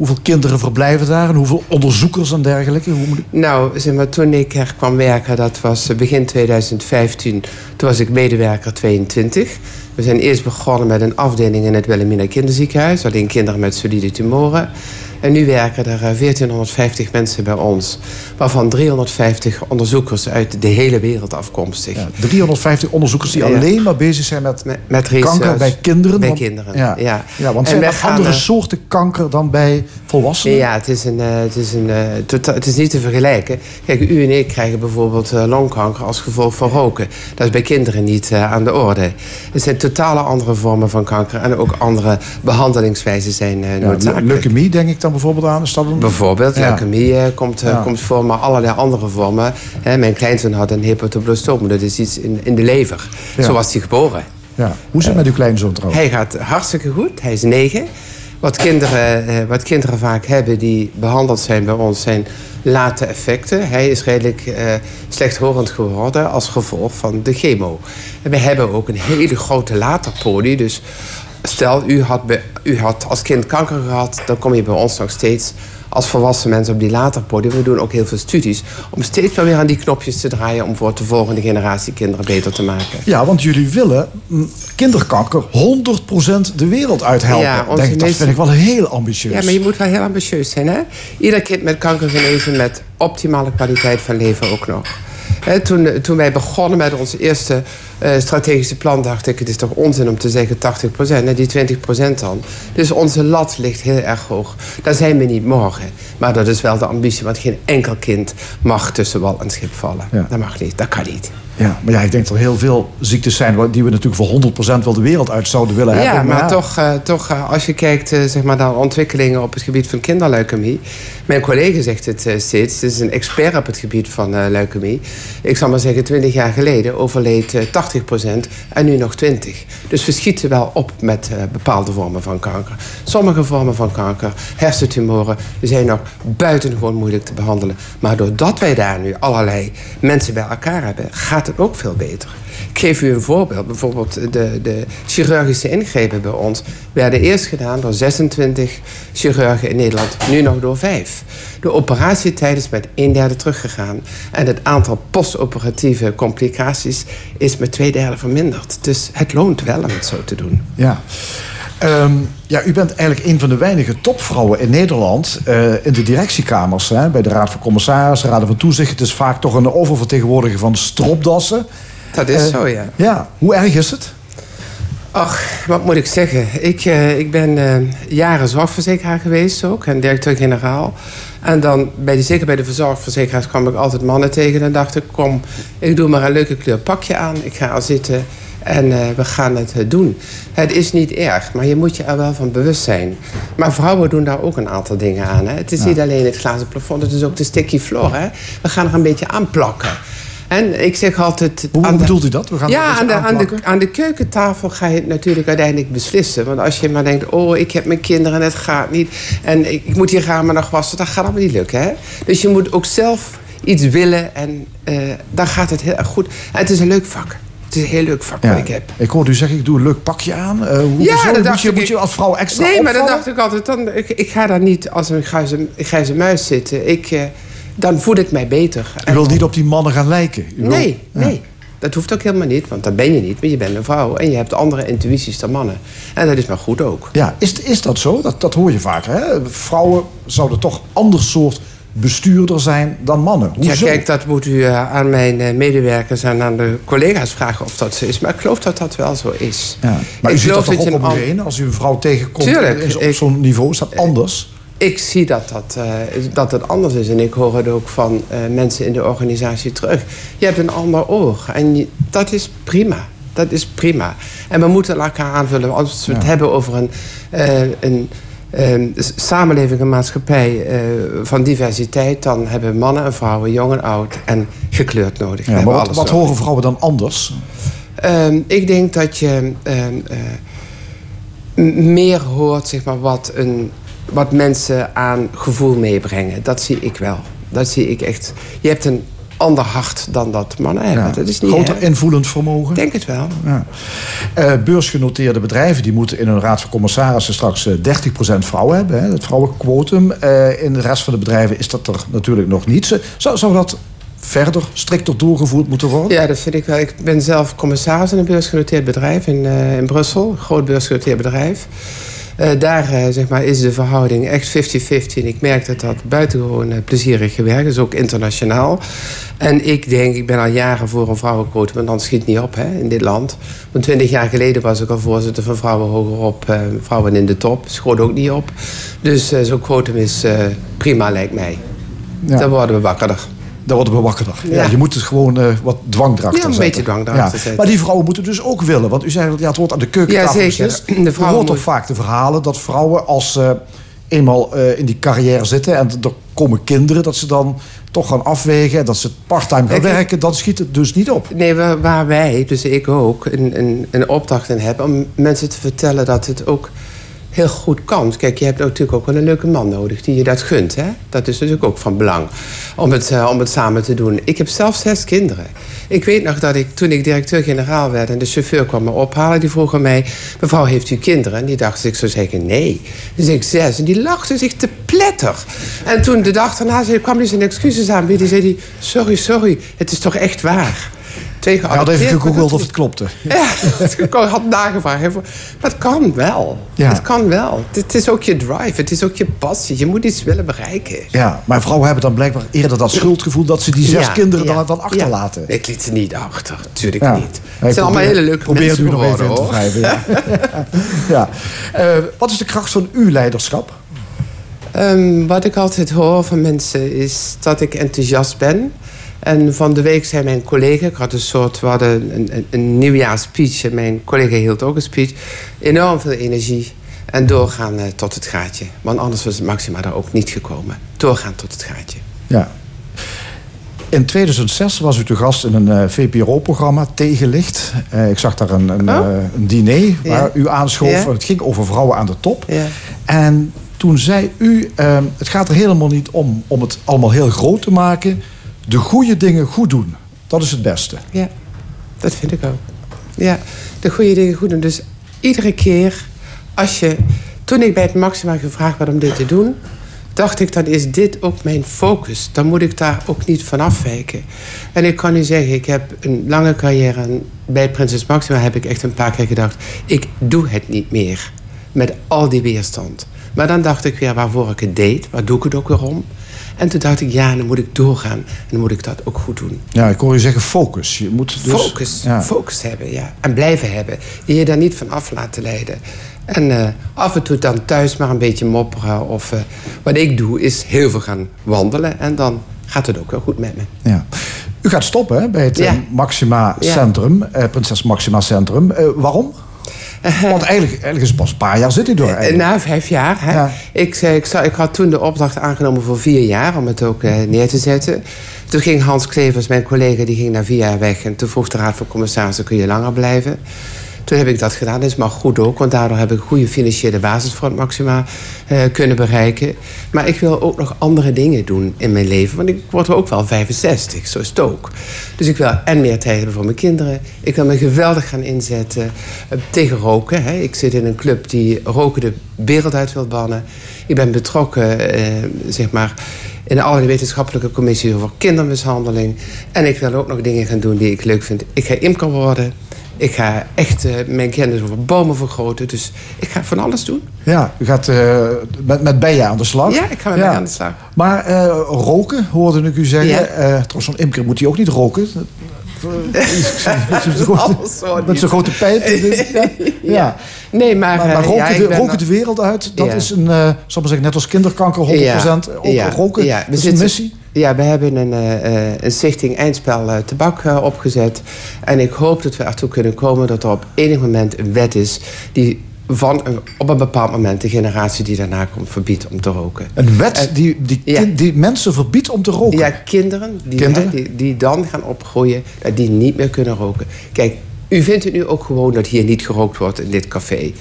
hoeveel kinderen verblijven daar en hoeveel onderzoekers en dergelijke? Hoe. Nou, zeg maar, toen ik er kwam werken, dat was eh, begin 2015. Toen was ik medewerker 22. We zijn eerst begonnen met een afdeling in het Wilhelmina Kinderziekenhuis. Alleen kinderen met solide tumoren. En nu werken er eh, 1450 mensen bij ons. Waarvan 350 onderzoekers uit de hele wereld afkomstig. Ja, 350 onderzoekers die Ja. alleen maar bezig zijn met, Met, kanker bij kinderen. Bij want- kinderen, Ja, ja. ja. want En zijn er andere eh, soorten kanker dan bij volwassenen? Ja, het is, een, eh, het, is een, eh, tota- het is niet te vergelijken. Kijk, u en ik krijgen bijvoorbeeld eh, longkanker als gevolg van roken. Dat is bij kinderen niet eh, aan de orde. Het zijn totale andere vormen van kanker. En ook andere behandelingswijzen zijn eh noodzakelijk. leukemie denk ik dan bijvoorbeeld aan. Is dat een... Bijvoorbeeld, Ja. leukemie eh, komt, eh, Ja. komt voor, maar allerlei andere vormen. Hè, mijn kleinzoon had een hepatoblastoom. Dat is iets in, in de lever. Ja. Zo was hij geboren. Ja. Hoe zit het met uw kleinzoon trouwens? Hij gaat hartstikke goed. Hij is negen. Wat kinderen, eh, wat kinderen vaak hebben die behandeld zijn bij ons zijn late effecten. Hij is redelijk eh, slechthorend geworden als gevolg van de chemo. En we hebben ook een hele grote laterpolie. Dus stel, u had, bij- u had als kind kanker gehad... dan kom je bij ons nog steeds als volwassen mensen op die laterpolie. We doen ook heel veel studies om steeds maar weer aan die knopjes te draaien... om voor de volgende generatie kinderen beter te maken. Ja, want jullie willen mm, kinderkanker 100% de wereld uithelpen. Ja, onze Denk, ik, dat vind ik wel heel ambitieus. Ja, maar je moet wel heel ambitieus zijn, hè? Ieder kind met kanker genezen met optimale kwaliteit van leven ook nog. Toen, toen wij begonnen met onze eerste eh, strategische plan dacht ik... het is toch onzin om te zeggen 80 procent. die 20 procent dan. Dus onze lat ligt heel erg hoog. Daar zijn we niet morgen. Maar dat is wel de ambitie. Want geen enkel kind mag tussen wal en schip vallen. Dat mag niet. Dat kan niet. Ja, maar ja, ik denk dat er heel veel ziektes zijn die we natuurlijk voor 100% wel de wereld uit zouden willen hebben. Ja, maar, toch, uh, toch uh, als je kijkt uh, zeg maar naar ontwikkelingen op het gebied van kinderleukemie. Mijn collega zegt het steeds, het is een expert op het gebied van leukemie. Ik zal maar zeggen, 20 jaar geleden overleed 80% en nu nog 20%. Dus we schieten wel op met bepaalde vormen van kanker. Sommige vormen van kanker, hersentumoren, zijn nog buitengewoon moeilijk te behandelen. Maar doordat wij daar nu allerlei mensen bij elkaar hebben, gaat het ook veel beter. Ik geef u een voorbeeld. Bijvoorbeeld de, de chirurgische ingrepen bij ons werden eerst gedaan door 26 chirurgen in Nederland, nu nog door 5. De operatietijd is met een derde teruggegaan. En het aantal postoperatieve complicaties is met twee derde verminderd. Dus het loont wel om het zo te doen. Ja. Um, ja, u bent eigenlijk een van de weinige topvrouwen in Nederland uh, in de directiekamers. Hè, bij de Raad van Commissarissen, Raden van Toezicht. Het is vaak toch een oververtegenwoordiger van stropdassen. Dat is uh, zo, ja. Ja, hoe erg is het? Ach, wat moet ik zeggen? Ik, uh, ik ben jaren zorgverzekeraar geweest ook. En directeur-generaal. En dan, bij die, zeker bij de verzorgverzekeraars, kwam ik altijd mannen tegen. En dacht ik, kom, ik doe maar een leuke kleur pakje aan. Ik ga al zitten en uh, we gaan het doen. Het is niet erg, maar je moet je er wel van bewust zijn. Maar vrouwen doen daar ook een aantal dingen aan. Hè? Het is ja. niet alleen het glazen plafond, het is ook de sticky floor. Hè? We gaan er een beetje aan plakken. En ik zeg altijd... Hoe aan bedoelt u dat? We gaan ja, aan de, aan, de, aan de keukentafel ga je het natuurlijk uiteindelijk beslissen. Want als je maar denkt, oh, ik heb mijn kinderen en het gaat niet... en ik, ik moet hier ramen nog wassen, dat gaat allemaal niet lukken. Hè? Dus je moet ook zelf iets willen en uh, dan gaat het heel erg goed. En het is een leuk vak. Het is een heel leuk vak ja. wat ik heb. Ik hoorde u zeggen, ik doe een leuk pakje aan. Uh, hoe, ja, zo, dat moet, je, ik, moet je als vrouw extra Nee, opvallen? maar dan dacht ik altijd, dan, ik, ik ga daar niet als een grijze, grijze muis zitten. Ik, uh, dan voel ik mij beter. U wil niet op die mannen gaan lijken? U nee, nee. Dat hoeft ook helemaal niet, want dat ben je niet. Maar je bent een vrouw en je hebt andere intuïties dan mannen. En dat is maar goed ook. Ja, is, is dat zo? Dat, dat hoor je vaak. Hè? Vrouwen zouden toch ander soort bestuurder zijn dan mannen. Hoezo? Ja, kijk, dat moet u uh, aan mijn uh, medewerkers en aan de collega's vragen of dat zo is. Maar ik geloof dat dat wel zo is. Ja. Maar ik u ziet dat toch je ook om u heen? Als u een vrouw tegenkomt Tuurlijk, is op zo'n niveau, is dat anders? Ik zie dat dat, uh, dat het anders is. En ik hoor het ook van uh, mensen in de organisatie terug. Je hebt een ander oog. En je, dat is prima. Dat is prima. En we moeten elkaar aanvullen. Als we het hebben over een, uh, een um, samenleving, een maatschappij van diversiteit... dan hebben mannen en vrouwen, jong en oud en gekleurd nodig. Ja, maar wat, alles wat nodig. horen vrouwen dan anders? Um, ik denk dat je um, uh, meer hoort zeg maar, wat, een, wat mensen aan gevoel meebrengen. Dat zie ik wel. Dat zie ik echt. Je hebt een ander hart dan dat mannen hebben. Ja. Dat is niet Groter invoelend vermogen? Ik denk het wel. Ja. Uh, beursgenoteerde bedrijven die moeten in hun raad van commissarissen straks uh, 30% vrouwen hebben, hè, het vrouwenquotum. Uh, in de rest van de bedrijven is dat er natuurlijk nog niet. Zou, zou dat verder, strikter doorgevoerd moeten worden? Ja, dat vind ik wel. Ik ben zelf commissaris in een beursgenoteerd bedrijf in, uh, in Brussel. Een groot beursgenoteerd bedrijf. Uh, daar uh, zeg maar, is de verhouding echt 50-50. En ik merk dat dat buitengewoon uh, plezierig gewerkt is, ook internationaal. En ik denk, ik ben al jaren voor een vrouwenquotum, want dan schiet niet op hè, in dit land. Want twintig jaar geleden was ik al voorzitter van Vrouwen Hogerop, uh, Vrouwen in de Top. Schoot ook niet op. Dus zo'n quotum is prima, lijkt mij. Ja. Dan worden we wakkerder. Daar worden we wakkerder. Ja. Ja. je moet het gewoon uh, wat dwang erachter Ja, een zetten. beetje dwang erachter zetten. Maar die vrouwen moeten dus ook willen. Want u zei dat ja, het wordt aan de keukentafel Ja, zeker. De vrouwen hoort toch vaak de verhalen dat vrouwen als ze eenmaal uh, in die carrière zitten... en er komen kinderen, dat ze dan toch gaan afwegen... en dat ze parttime gaan Ik- werken, dan schiet het dus niet op. Nee, waar, waar wij, dus ik ook, een, een, een opdracht in hebben... om mensen te vertellen dat het ook heel goed kan. Kijk, je hebt natuurlijk ook wel een leuke man nodig die je dat gunt. Hè? Dat is natuurlijk ook van belang om het, uh, om het samen te doen. Ik heb zelf zes kinderen. Ik weet nog dat ik toen ik directeur-generaal werd... en de chauffeur kwam me ophalen, die vroeg aan mij... mevrouw, heeft u kinderen? En die dacht ik zou zeggen nee. Dus ik zes. En die lachte zich te pletter. En toen de dag daarna kwam hij zijn excuses aanbieden... zei hij, sorry, sorry, het is toch echt waar. Hij had even gegoogeld of het klopte. Ja, ik had nagevraagd. Maar het kan wel. Ja. Het kan wel. Het is ook je drive. Het is ook je passie. Je moet iets willen bereiken. Ja, maar vrouwen hebben dan blijkbaar eerder dat schuldgevoel... dat ze die zes Ja, kinderen ja, dan, dan achterlaten. ja. Ik liet ze niet achter. Tuurlijk niet. Het zijn allemaal probeer- hele leuke probeer mensen het u nog even in te hoor. wrijven. Ja. ja. Eh, wat is de kracht van uw leiderschap? Ehm, wat ik altijd hoor van mensen is dat ik enthousiast ben. En van de week zei mijn collega, ik had een soort, we hadden een, een, een nieuwjaarspeech en mijn collega hield ook een speech. Enorm veel energie en doorgaan eh, tot het gaatje. Want anders was Maxima daar ook niet gekomen. Doorgaan tot het gaatje. Ja. In 2006 was u te gast in een eh, VPRO-programma, Tegenlicht. Eh, ik zag daar een, een, Oh. een diner waar Ja. u aanschoof. Ja. Het ging over vrouwen aan de top. Ja. En toen zei u, het gaat er helemaal niet om om het allemaal heel groot te maken. De goede dingen goed doen. Dat is het beste. Ja, dat vind ik ook. Ja, de goede dingen goed doen. Dus iedere keer als je... Toen ik bij het Maxima gevraagd werd om dit te doen... dacht ik, dan is dit ook mijn focus. Dan moet ik daar ook niet van afwijken. En ik kan u zeggen, ik heb een lange carrière... bij Prinses Maxima heb ik echt een paar keer gedacht... ik doe het niet meer. Met al die weerstand. Maar dan dacht ik weer waarvoor ik het deed. Waar doe ik het ook weer om? En toen dacht ik, ja, dan moet ik doorgaan. En dan moet ik dat ook goed doen. Ja, ik hoor u zeggen focus. Je moet dus, Focus. Ja. Focus hebben, ja. En blijven hebben. Je je daar niet van af laten leiden. En eh, af en toe dan thuis maar een beetje mopperen. Of eh, wat ik doe is heel veel gaan wandelen. En dan gaat het ook wel goed met me. Ja. U gaat stoppen hè, bij het eh, Ja. Maxima Ja. Centrum, eh, Prinses Maxima Centrum. Eh, waarom? Want eigenlijk, eigenlijk is het pas een paar jaar zit u door. Eh, eigenlijk. Na vijf jaar. Hè? Ja. Ik, zei, ik, ik had toen de opdracht aangenomen voor vier jaar om het ook eh, neer te zetten. Toen ging Hans Klevers, mijn collega, die ging na vier jaar weg. En toen vroeg de Raad van Commissarissen, kun je langer blijven? Toen heb ik dat gedaan. Dat is maar goed ook, want daardoor heb ik een goede financiële basis voor het Maxima eh, kunnen bereiken. Maar ik wil ook nog andere dingen doen in mijn leven. Want ik word ook wel 65, zo is het ook. Dus ik wil en meer hebben voor mijn kinderen. Ik wil me geweldig gaan inzetten eh, tegen roken. Hè. Ik zit in een club die roken de wereld uit wil bannen. Ik ben betrokken, eh, zeg maar in allerlei wetenschappelijke commissies over kindermishandeling. En ik wil ook nog dingen gaan doen die ik leuk vind. Ik ga imker worden. Ik ga echt eh, mijn kennis over bomen vergroten. Dus ik ga van alles doen. Ja, u gaat eh, met, met bijen aan de slag. Ja, ik ga met bijen aan de slag. Maar eh, roken, hoorde ik u zeggen. Ja. Trouwens, zo'n imker moet hij ook niet roken. Met zo'n grote, pijp. Ja. ja. Nee, maar... Maar, roken, ja, de, ben roken nog- de wereld uit, dat Ja. is een, eh zal ik maar zeggen, net als kinderkanker, 100% ook roken. Ja, dat is een missie. Ja, we hebben een, eh, eh, een stichting Eindspel eh, Tabak opgezet. En ik hoop dat we ertoe kunnen komen dat er op enig moment een wet is... die van een, op een bepaald moment de generatie die daarna komt verbiedt om te roken. Een wet En- die, die, Ja. die mensen verbiedt om te roken. Ja, kinderen, die, Kinderen? die, die dan gaan opgroeien, dat die niet meer kunnen roken. Kijk, u vindt het nu ook gewoon dat hier niet gerookt wordt in dit café.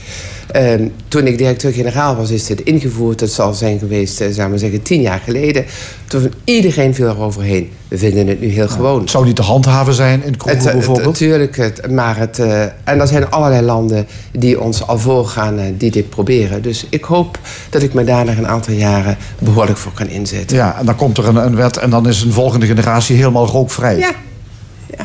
Ehm, toen ik directeur-generaal was, is dit ingevoerd. Dat zal zijn geweest, eh, zou maar zeggen, tien jaar geleden. Toen iedereen viel eroverheen. We vinden het nu heel gewoon. Het zou niet te handhaven zijn in Het, het, bijvoorbeeld. natuurlijk, het, maar het, eh, en er zijn allerlei landen die ons al voorgaan, eh, die dit proberen. Dus ik hoop dat ik me daar nog een aantal jaren behoorlijk voor kan inzetten. Ja, en dan komt er een, een wet en dan is een volgende generatie helemaal rookvrij. Ja,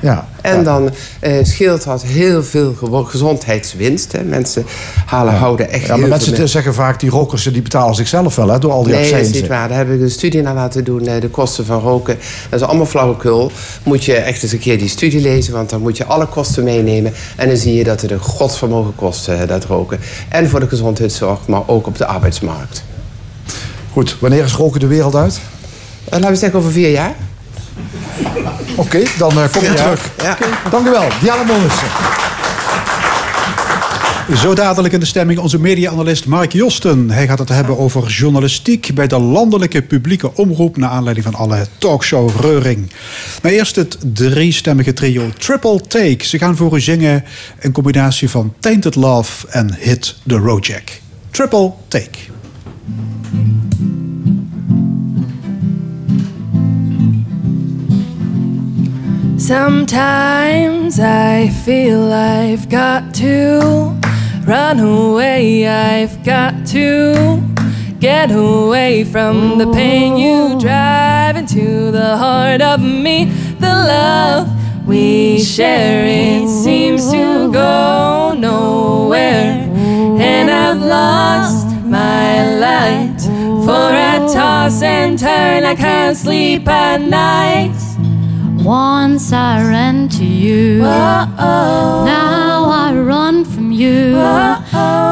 ja. En dan eh, scheelt dat heel veel gezondheidswinst. Hè. Mensen halen, houden echt Ja, maar mensen zeggen vaak, die rokers die betalen zichzelf wel hè, door al die Nee, dat is accijnzen. niet waar. Daar heb ik een studie naar laten doen. eh, De kosten van roken. Dat is allemaal flauwekul. Moet je echt eens een keer die studie lezen. Want dan moet je alle kosten meenemen. En dan zie je dat het een godsvermogen kost, eh, dat roken. En voor de gezondheidszorg, maar ook op de arbeidsmarkt. Goed, wanneer is roken de wereld uit? Laten we zeggen over vier jaar. Oké, dan eh, kom je Ja. terug. Ja. Dank u wel, Diana Monissen. Zo dadelijk in de stemming onze media-analyst Mark Josten. Hij gaat het hebben over journalistiek bij de landelijke publieke omroep... naar aanleiding van alle talkshow-reuring. Maar eerst het driestemmige trio Triple Take. Ze gaan voor u zingen een combinatie van Tainted Love en Hit the Road Jack. Triple Take. Sometimes I feel I've got to run away, I've got to get away from the pain you drive into the heart of me. The love we share it seems to go nowhere. And I've lost my light. For I toss and turn, I can't sleep at night. Once I ran to you, Oh, now I run from you.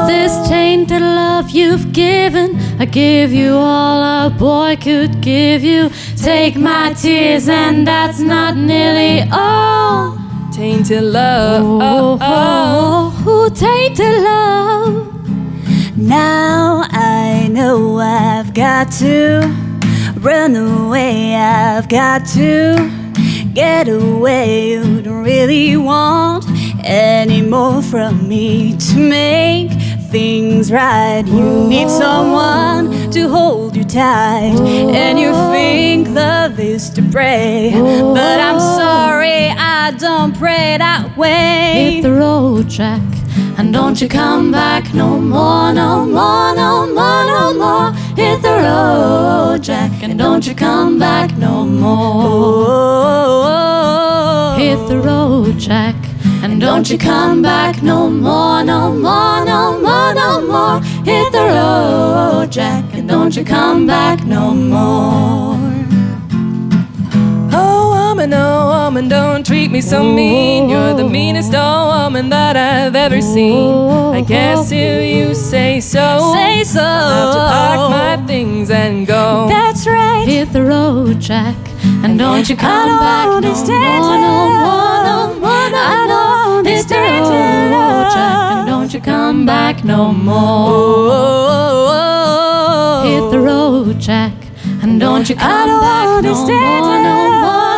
This tainted love you've given, I give you all a boy could give you. Take my tears, and that's not nearly all. tainted love. Oh, oh, oh, oh. tainted love. Now I know I've got to run away. I've got to get away. You don't really want any more from me to make things right. You need someone to hold you tight, and you think love is to pray. But I'm sorry, I don't pray that way. Hit the road, Jack, and don't you come back no more, no more, no more, no more. Hit the road, Jack, and don't you come back no more. Hit the road, Jack, and don't you come back no more, no more, no more, no more. Hit the road, Jack, and don't you come back no more. Woman, don't treat me so mean. You're the meanest old woman that I've ever seen. I guess if you say so, Say so. I'll have to pack my things and go. That's right. Hit the road, Jack, and don't you come back no more, no more, no more, no more. Hit the road. Jack, and don't you come back no more. Hit the road, Jack, and don't you come back no understand more, no more, no more,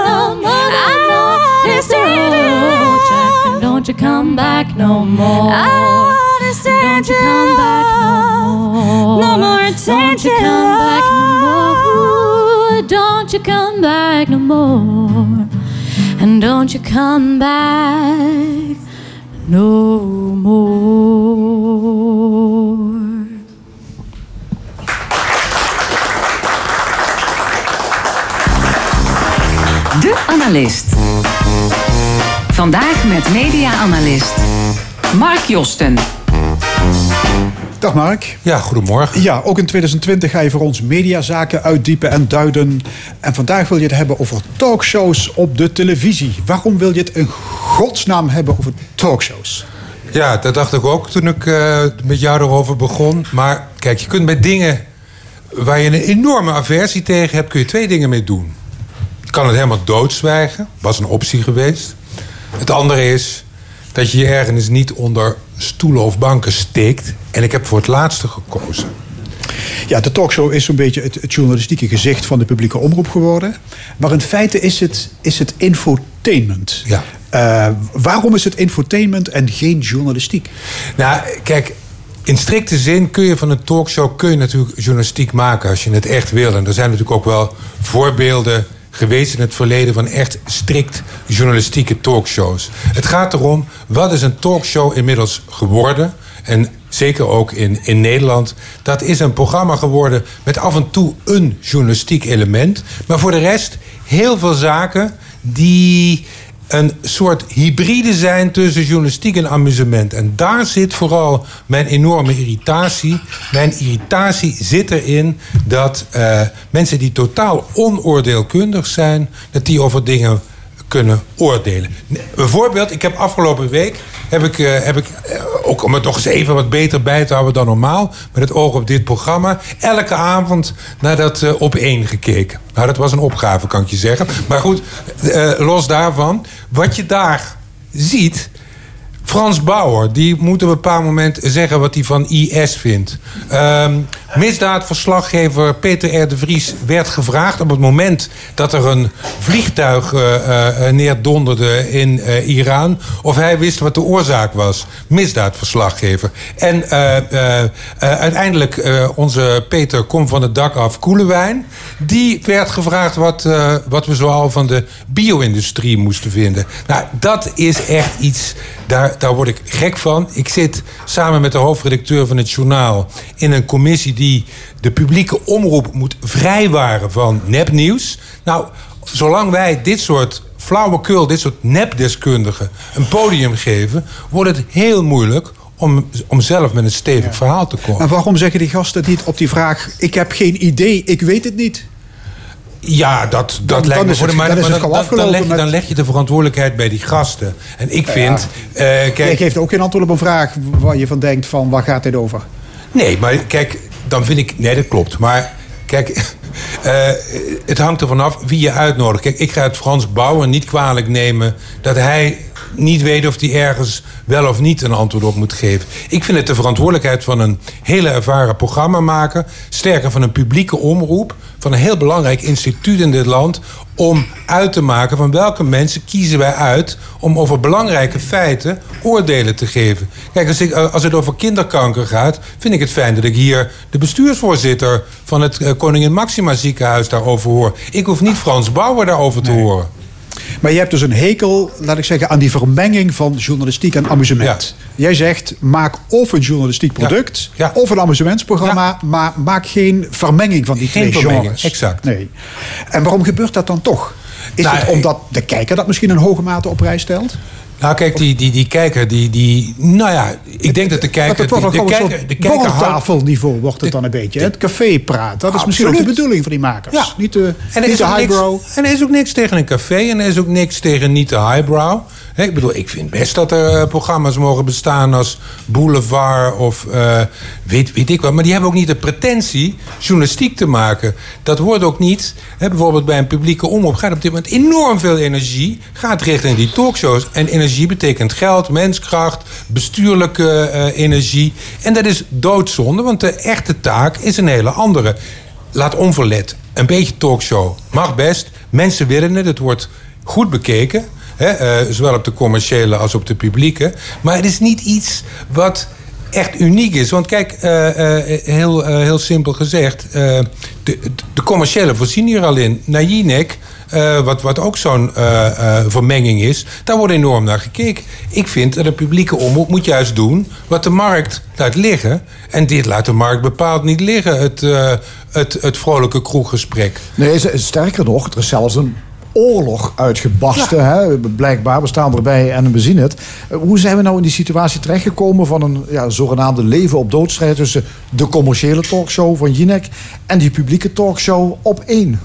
don't you come back no more. I don't understand Don't you come back no more. No more Don't you attention. come back no more. Don't you come back no more. And don't you come back no more. De Analist. Vandaag met media-analyst Mark Josten. Dag Mark. Ja, goedemorgen. Ja, ook in 2020 ga je voor ons mediazaken uitdiepen en duiden. En vandaag wil je het hebben over talkshows op de televisie. Waarom wil je het in godsnaam hebben over talkshows? Ja, dat dacht ik ook toen ik eh, met jou erover begon. Maar kijk, je kunt met dingen waar je een enorme aversie tegen hebt, kun je twee dingen mee doen. Je kan het helemaal doodzwijgen, was een optie geweest. Het andere is dat je je ergens niet onder stoelen of banken steekt. En ik heb voor het laatste gekozen. Ja, de talkshow is zo'n beetje het, het journalistieke gezicht van de publieke omroep geworden. Maar in feite is het, is het infotainment. Ja. Eh, waarom is het infotainment en geen journalistiek? Nou, kijk, in strikte zin kun je van een talkshow kun je natuurlijk journalistiek maken als je het echt wil. En er zijn natuurlijk ook wel voorbeelden geweest in het verleden van echt strikt journalistieke talkshows. Het gaat erom, wat is een talkshow inmiddels geworden? En zeker ook in, in Nederland. Dat is een programma geworden met af en toe een journalistiek element. Maar voor de rest heel veel zaken die een soort hybride zijn tussen journalistiek en amusement. En daar zit vooral mijn enorme irritatie. Mijn irritatie zit erin dat eh, mensen die totaal onoordeelkundig zijn, dat die over dingen kunnen oordelen. Een voorbeeld, ik heb afgelopen week, heb ik, eh, heb eh, ook om het nog eens even wat beter bij te houden dan normaal, met het oog op dit programma, elke avond naar dat eh, op één gekeken. Nou, dat was een opgave, kan ik je zeggen. Maar goed, los daarvan, wat je daar ziet. Frans Bauer, die moet op een bepaald moment zeggen wat hij van IS vindt. Ehm, misdaadverslaggever Peter R. de Vries werd gevraagd op het moment dat er een vliegtuig eh, eh, neerdonderde in eh, Iran. of hij wist wat de oorzaak was. Misdaadverslaggever. En uiteindelijk onze Peter Kom van het dak af Koelewijn. die werd gevraagd wat, wat we zoal van de bio-industrie moesten vinden. Nou, dat is echt iets. Daar, daar word ik gek van. Ik zit samen met de hoofdredacteur van het journaal in een commissie die de publieke omroep moet vrijwaren van nepnieuws. Nou, zolang wij dit soort flauwekul, dit soort nepdeskundigen een podium geven, wordt het heel moeilijk om, om zelf met een stevig verhaal te komen. En waarom zeggen die gasten niet op die vraag... ik heb geen idee, ik weet het niet? Ja, dat, dat Dan- lijkt me voor de maar- dan leg je, met- dan leg je de verantwoordelijkheid bij die gasten. En ik vind... eh, kijk, Jij geeft ook geen antwoord op een vraag waar je van denkt van waar gaat dit over? Nee, maar kijk, dan vind ik... Nee, dat klopt. Maar kijk, eh, het hangt ervan af wie je uitnodigt. Kijk, ik ga het Frans Bauer niet kwalijk nemen... dat hij niet weet of hij ergens wel of niet een antwoord op moet geven. Ik vind het de verantwoordelijkheid van een hele ervaren programmamaker... sterker van een publieke omroep... van een heel belangrijk instituut in dit land... om uit te maken van welke mensen kiezen wij uit... om over belangrijke feiten oordelen te geven. Kijk, als, ik, als het over kinderkanker gaat... vind ik het fijn dat ik hier de bestuursvoorzitter... van het eh, Koningin Maxima ziekenhuis daarover hoor. Ik hoef niet Frans Bauer daarover te horen. Maar je hebt dus een hekel, laat ik zeggen, aan die vermenging van journalistiek en amusement. Jij zegt, maak of een journalistiek product, of een amusementsprogramma, maar maak geen vermenging van die Geen twee vermenging, genres. exact. Nee. En waarom gebeurt dat dan toch? Is Nou, het omdat de kijker dat misschien in hoge mate op prijs stelt? Nou, kijk, die, die, die kijker, die, die... Nou ja, ik denk dat de kijker... wordt de, de kijker, de kijker borreltafelniveau wordt het dan een beetje. Het café praat, dat is misschien ook de bedoeling van die makers. Ja. Niet de, En er, niet is de niks, highbrow. en er is ook niks tegen een café en er is ook niks tegen niet de highbrow. Ik bedoel, ik vind best dat er eh, programma's mogen bestaan als Boulevard of eh, weet, weet ik wat. Maar die hebben ook niet de pretentie journalistiek te maken. Dat wordt ook niet, hè, bijvoorbeeld bij een publieke omroep gaat op dit moment enorm veel energie. Gaat richting die talkshows. En energie betekent geld, menskracht, bestuurlijke eh, energie. En dat is doodzonde, want de echte taak is een hele andere. Laat onverlet. Een beetje talkshow mag best. Mensen willen het. Het wordt goed bekeken. Eh, zowel op de commerciële als op de publieke. Maar het is niet iets wat echt uniek is. Want kijk, eh, eh, heel, heel simpel gezegd... de, de commerciële voorzien hier al in. Naar wat, wat ook zo'n vermenging is... daar wordt enorm naar gekeken. Ik vind dat een publieke omroep moet juist doen... wat de markt laat liggen. En dit laat de markt bepaald niet liggen. Het, het, het vrolijke kroeggesprek. Nee, sterker nog, er is zelfs een oorlog uitgebarsten. Hè? Blijkbaar, we staan erbij en we zien het. Eh, Hoe zijn we nou in die situatie terechtgekomen van een ja, zogenaamde leven op doodstrijd tussen de commerciële talkshow van Jinek en die publieke talkshow op één?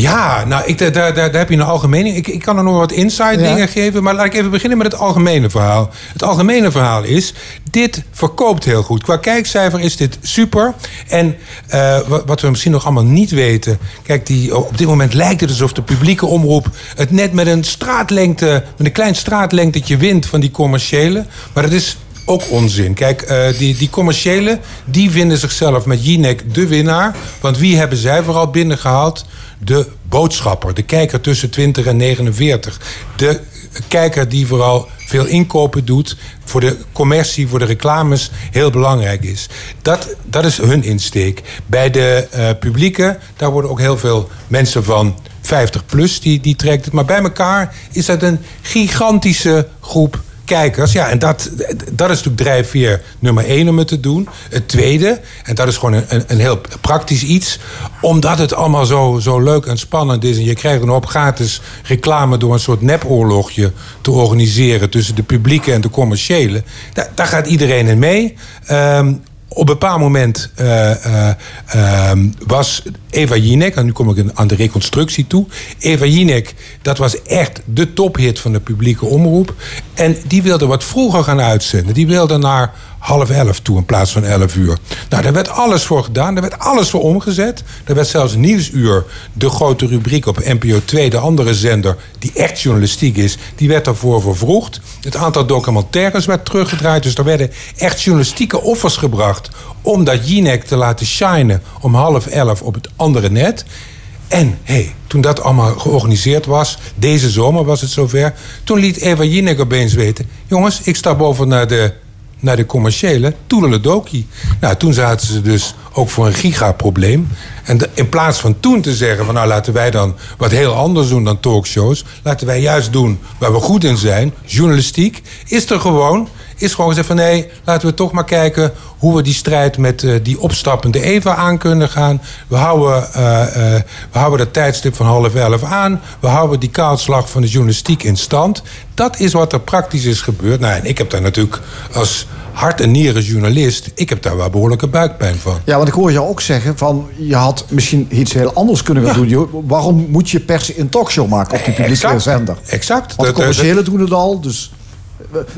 Ja, nou, ik, daar, daar, daar heb je een algemene. Ik, ik kan er nog wat inside Ja. dingen geven. Maar laat ik even beginnen met het algemene verhaal. Het algemene verhaal is: dit verkoopt heel goed. Qua kijkcijfer is dit super. En eh, wat, wat we misschien nog allemaal niet weten. Kijk, die, op dit moment lijkt het alsof de publieke omroep het net met een straatlengte, met een klein straatlengtetje wint van die commerciële. Maar dat is ook onzin. Kijk, eh, die, die commerciële, die vinden zichzelf met Jinek de winnaar. Want wie hebben zij vooral binnengehaald? De boodschapper, de kijker tussen 20 en 49. De kijker die vooral veel inkopen doet, voor de commercie, voor de reclames heel belangrijk is. Dat, dat is hun insteek. Bij de eh, publieke, daar worden ook heel veel mensen van 50 plus, die, die trekt het. Maar bij elkaar is dat een gigantische groep kijkers. Ja, en dat, dat is natuurlijk drijfveer nummer één om het te doen. Het tweede, en dat is gewoon een, een, heel praktisch iets... omdat het allemaal zo, zo leuk en spannend is... en je krijgt een hoop gratis reclame... door een soort nepoorlogje te organiseren... tussen de publieke en de commerciële. Daar, daar gaat iedereen in mee. Ehm, op een bepaald moment eh, eh, ehm, was Eva Jinek, en nu kom ik aan de reconstructie toe. Eva Jinek, dat was echt de tophit van de publieke omroep. En die wilde wat vroeger gaan uitzenden. Die wilde naar half elf toe in plaats van elf uur. Nou, daar werd alles voor gedaan. Daar werd alles voor omgezet. Er werd zelfs Nieuwsuur, de grote rubriek op NPO 2, de andere zender... die echt journalistiek is, die werd daarvoor vervroegd. Het aantal documentaires werd teruggedraaid. Dus er werden echt journalistieke offers gebracht... om dat Jinek te laten shinen om half elf op het andere net... En hey, toen dat allemaal georganiseerd was, deze zomer was het zover... toen liet Eva Jinek opeens weten... jongens, ik stap over naar de, naar de commerciële, toedeledokie. Nou, toen zaten ze dus ook voor een gigaprobleem. En in plaats van toen te zeggen van... nou, laten wij dan wat heel anders doen dan talkshows... laten wij juist doen waar we goed in zijn, journalistiek... is er gewoon is gewoon gezegd van nee, laten we toch maar kijken hoe we die strijd met eh, die opstappende Eva aan kunnen gaan. We houden, eh, eh, we houden dat tijdstip van half elf aan. We houden die kaalslag van de journalistiek in stand. Dat is wat er praktisch is gebeurd. Nou, en ik heb daar natuurlijk als hart- en nieren journalist... ik heb daar wel behoorlijke buikpijn van. Ja, want ik hoor jou ook zeggen van je had misschien iets heel anders kunnen gaan doen. Waarom moet je per se een talkshow maken op die publieke Exact. zender? Exact. Want de commerciële doen het al. Dus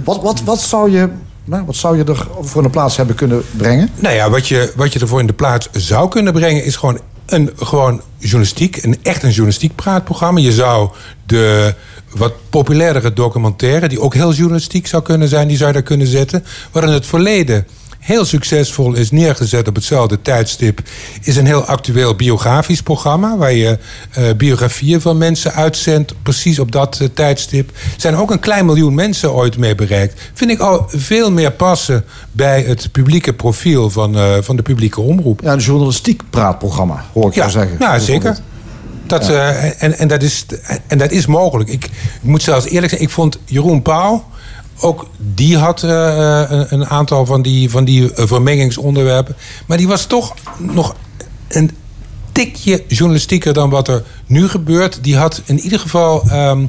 wat, wat, wat, zou je, nou, wat zou je er voor een plaats hebben kunnen brengen? Nou ja, wat je, wat je ervoor in de plaats zou kunnen brengen... is gewoon een gewoon journalistiek, een echt een journalistiek praatprogramma. Je zou de wat populairdere documentaire... die ook heel journalistiek zou kunnen zijn, die zou je daar kunnen zetten. Wat in het verleden heel succesvol is neergezet op hetzelfde tijdstip... is een heel actueel biografisch programma... waar je eh, biografieën van mensen uitzendt... precies op dat eh, tijdstip. Er zijn ook een klein miljoen mensen ooit mee bereikt. Vind ik al veel meer passen bij het publieke profiel van, eh, van de publieke omroep. Ja, een journalistiek praatprogramma, hoor ik Ja, jou zeggen. ja zeker. Dat, en, en, dat is, en dat is mogelijk. Ik, ik moet zelfs eerlijk zijn, ik vond Jeroen Pauw... ook die had eh, een, aantal van die, van die eh, vermengingsonderwerpen. Maar die was toch nog een tikje journalistieker dan wat er nu gebeurt. Die had in ieder geval ehm,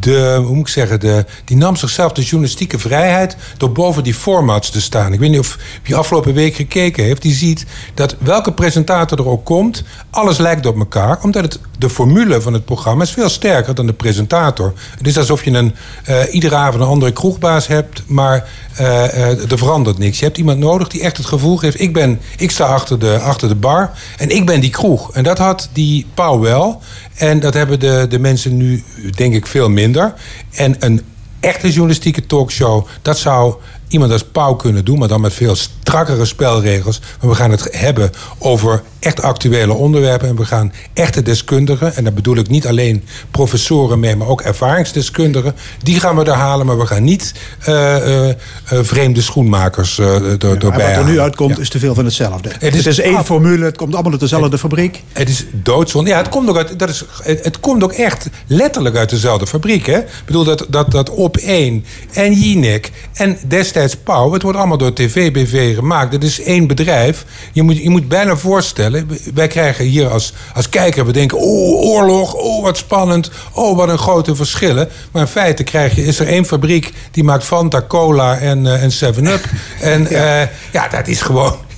de, hoe moet ik zeggen, de, die nam zichzelf de journalistieke vrijheid door boven die formats te staan. Ik weet niet of je afgelopen week gekeken heeft. Die ziet dat welke presentator er ook komt, alles lijkt op elkaar. Omdat het, de formule van het programma is veel sterker dan de presentator. Het is alsof je een, eh, iedere avond een andere kroegbaas hebt, maar eh, er verandert niks. Je hebt iemand nodig die echt het gevoel geeft: ik, ben, ik sta achter de, achter de bar en ik ben die kroeg. En dat had die Pauw wel. En dat hebben de, de mensen nu, denk ik, veel minder. En een echte journalistieke talkshow, dat zou iemand als Pauw kunnen doen, maar dan met veel strakkere spelregels. Maar we gaan het hebben over echt actuele onderwerpen. En we gaan echte deskundigen, en daar bedoel ik niet alleen professoren mee, maar ook ervaringsdeskundigen. Die gaan we er halen, maar we gaan niet eh, eh, eh, vreemde schoenmakers eh er, En doorbij wat er halen. nu uitkomt Ja. is te veel van hetzelfde. Het is- is, één formule, het komt allemaal uit dezelfde fabriek. Het is doodzonde. Ja, het komt ook, uit, dat is, het, het komt ook echt letterlijk uit dezelfde fabriek. Hè? Ik bedoel, dat, dat, dat Op 1 en Jinek en destijds Pauw... het wordt allemaal door TV-BV gemaakt. Het is één bedrijf. Je moet, je moet bijna voorstellen... wij krijgen hier als, als kijker... we denken, oh, oorlog, oh, wat spannend... oh, wat een grote verschillen. Maar in feite krijg je, is er één fabriek... die maakt Fanta, Cola en, eh, en 7-Up. En ja. ja, dat is gewoon...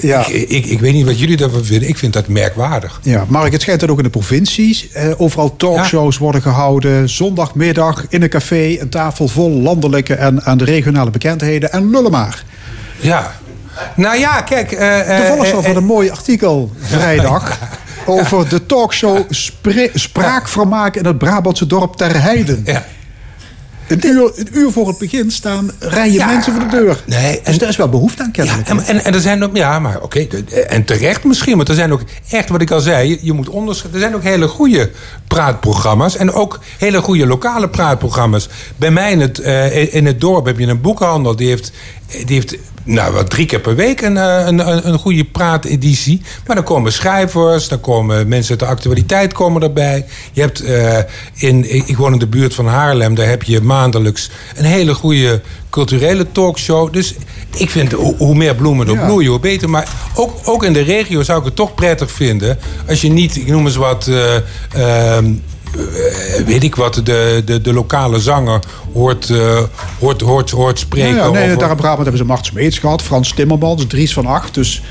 Ja. Ik, ik, ik weet niet wat jullie daarvan vinden. Ik vind dat merkwaardig. Ja, Mark, het schijnt dat ook in de provincies eh, overal talkshows worden gehouden. Zondagmiddag in een café, een tafel vol landelijke en, en de regionale bekendheden. En lullen maar. Ja. Nou ja, kijk... eh, Toevallig eh, zo van een mooi artikel vrijdag. Over de talkshow Spraakvermaak in het Brabantse dorp Ter Heiden. Ja. Een uur, een uur voor het begin staan rijen Ja. mensen voor de deur. Nee, dus daar is wel behoefte aan Ja, kennelijk. en, en, en er zijn ook, ja, maar oké, en terecht misschien, maar er zijn ook echt, wat ik al zei, je, je moet onderscheiden. Er zijn ook hele goede praatprogramma's en ook hele goede lokale praatprogramma's. Bij mij in het, eh, in het dorp heb je een boekhandel, die heeft, die heeft nou, wel drie keer per week een, eh, een, een, een goede praateditie. Maar dan komen schrijvers, dan komen mensen uit de actualiteit komen erbij. Je hebt eh, in, ik woon in de buurt van Haarlem, daar heb je maandelijks een hele goede culturele talkshow. Dus ik vind hoe, meer bloemen er Ja. bloeien, hoe beter. Maar ook, ook in de regio zou ik het toch prettig vinden als je niet, ik noem eens wat. eh, ehm, eh, weet ik wat, de, de, de lokale zanger hoort, eh, hoort, hoort, hoort spreken. Ja, ja, nee, over- daar in Brabant hebben ze Mart Smeets gehad, Frans Timmermans, Dries van Acht. Dus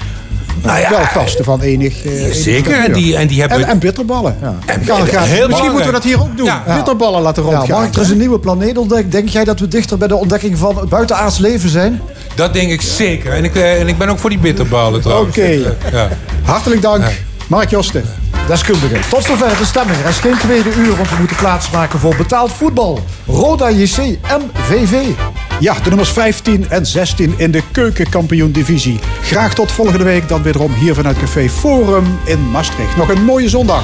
Nou ja, wel gasten van enig. eh, enig zeker, en die- en die hebben- En, bitterballen. Ja. En- en- Misschien moeten we dat hier ook doen. Ja. Bitterballen laten Ja, rondgaan. Mark, er is een nieuwe planeet ontdekt. Denk jij dat we dichter bij de ontdekking van het buitenaards leven zijn? Dat denk ik zeker. En ik, eh, en ik ben ook voor die bitterballen trouwens. Oké. Eh, Ja. Hartelijk dank, Mark Josten. Deskundige. Tot zover de stemming. Er is geen tweede uur, want we moeten plaatsmaken voor betaald voetbal. Roda JC MVV. Ja, de nummers 15 en 16 in de keukenkampioen-divisie. Graag tot volgende week dan wederom hier vanuit Café Forum in Maastricht. Nog een mooie zondag.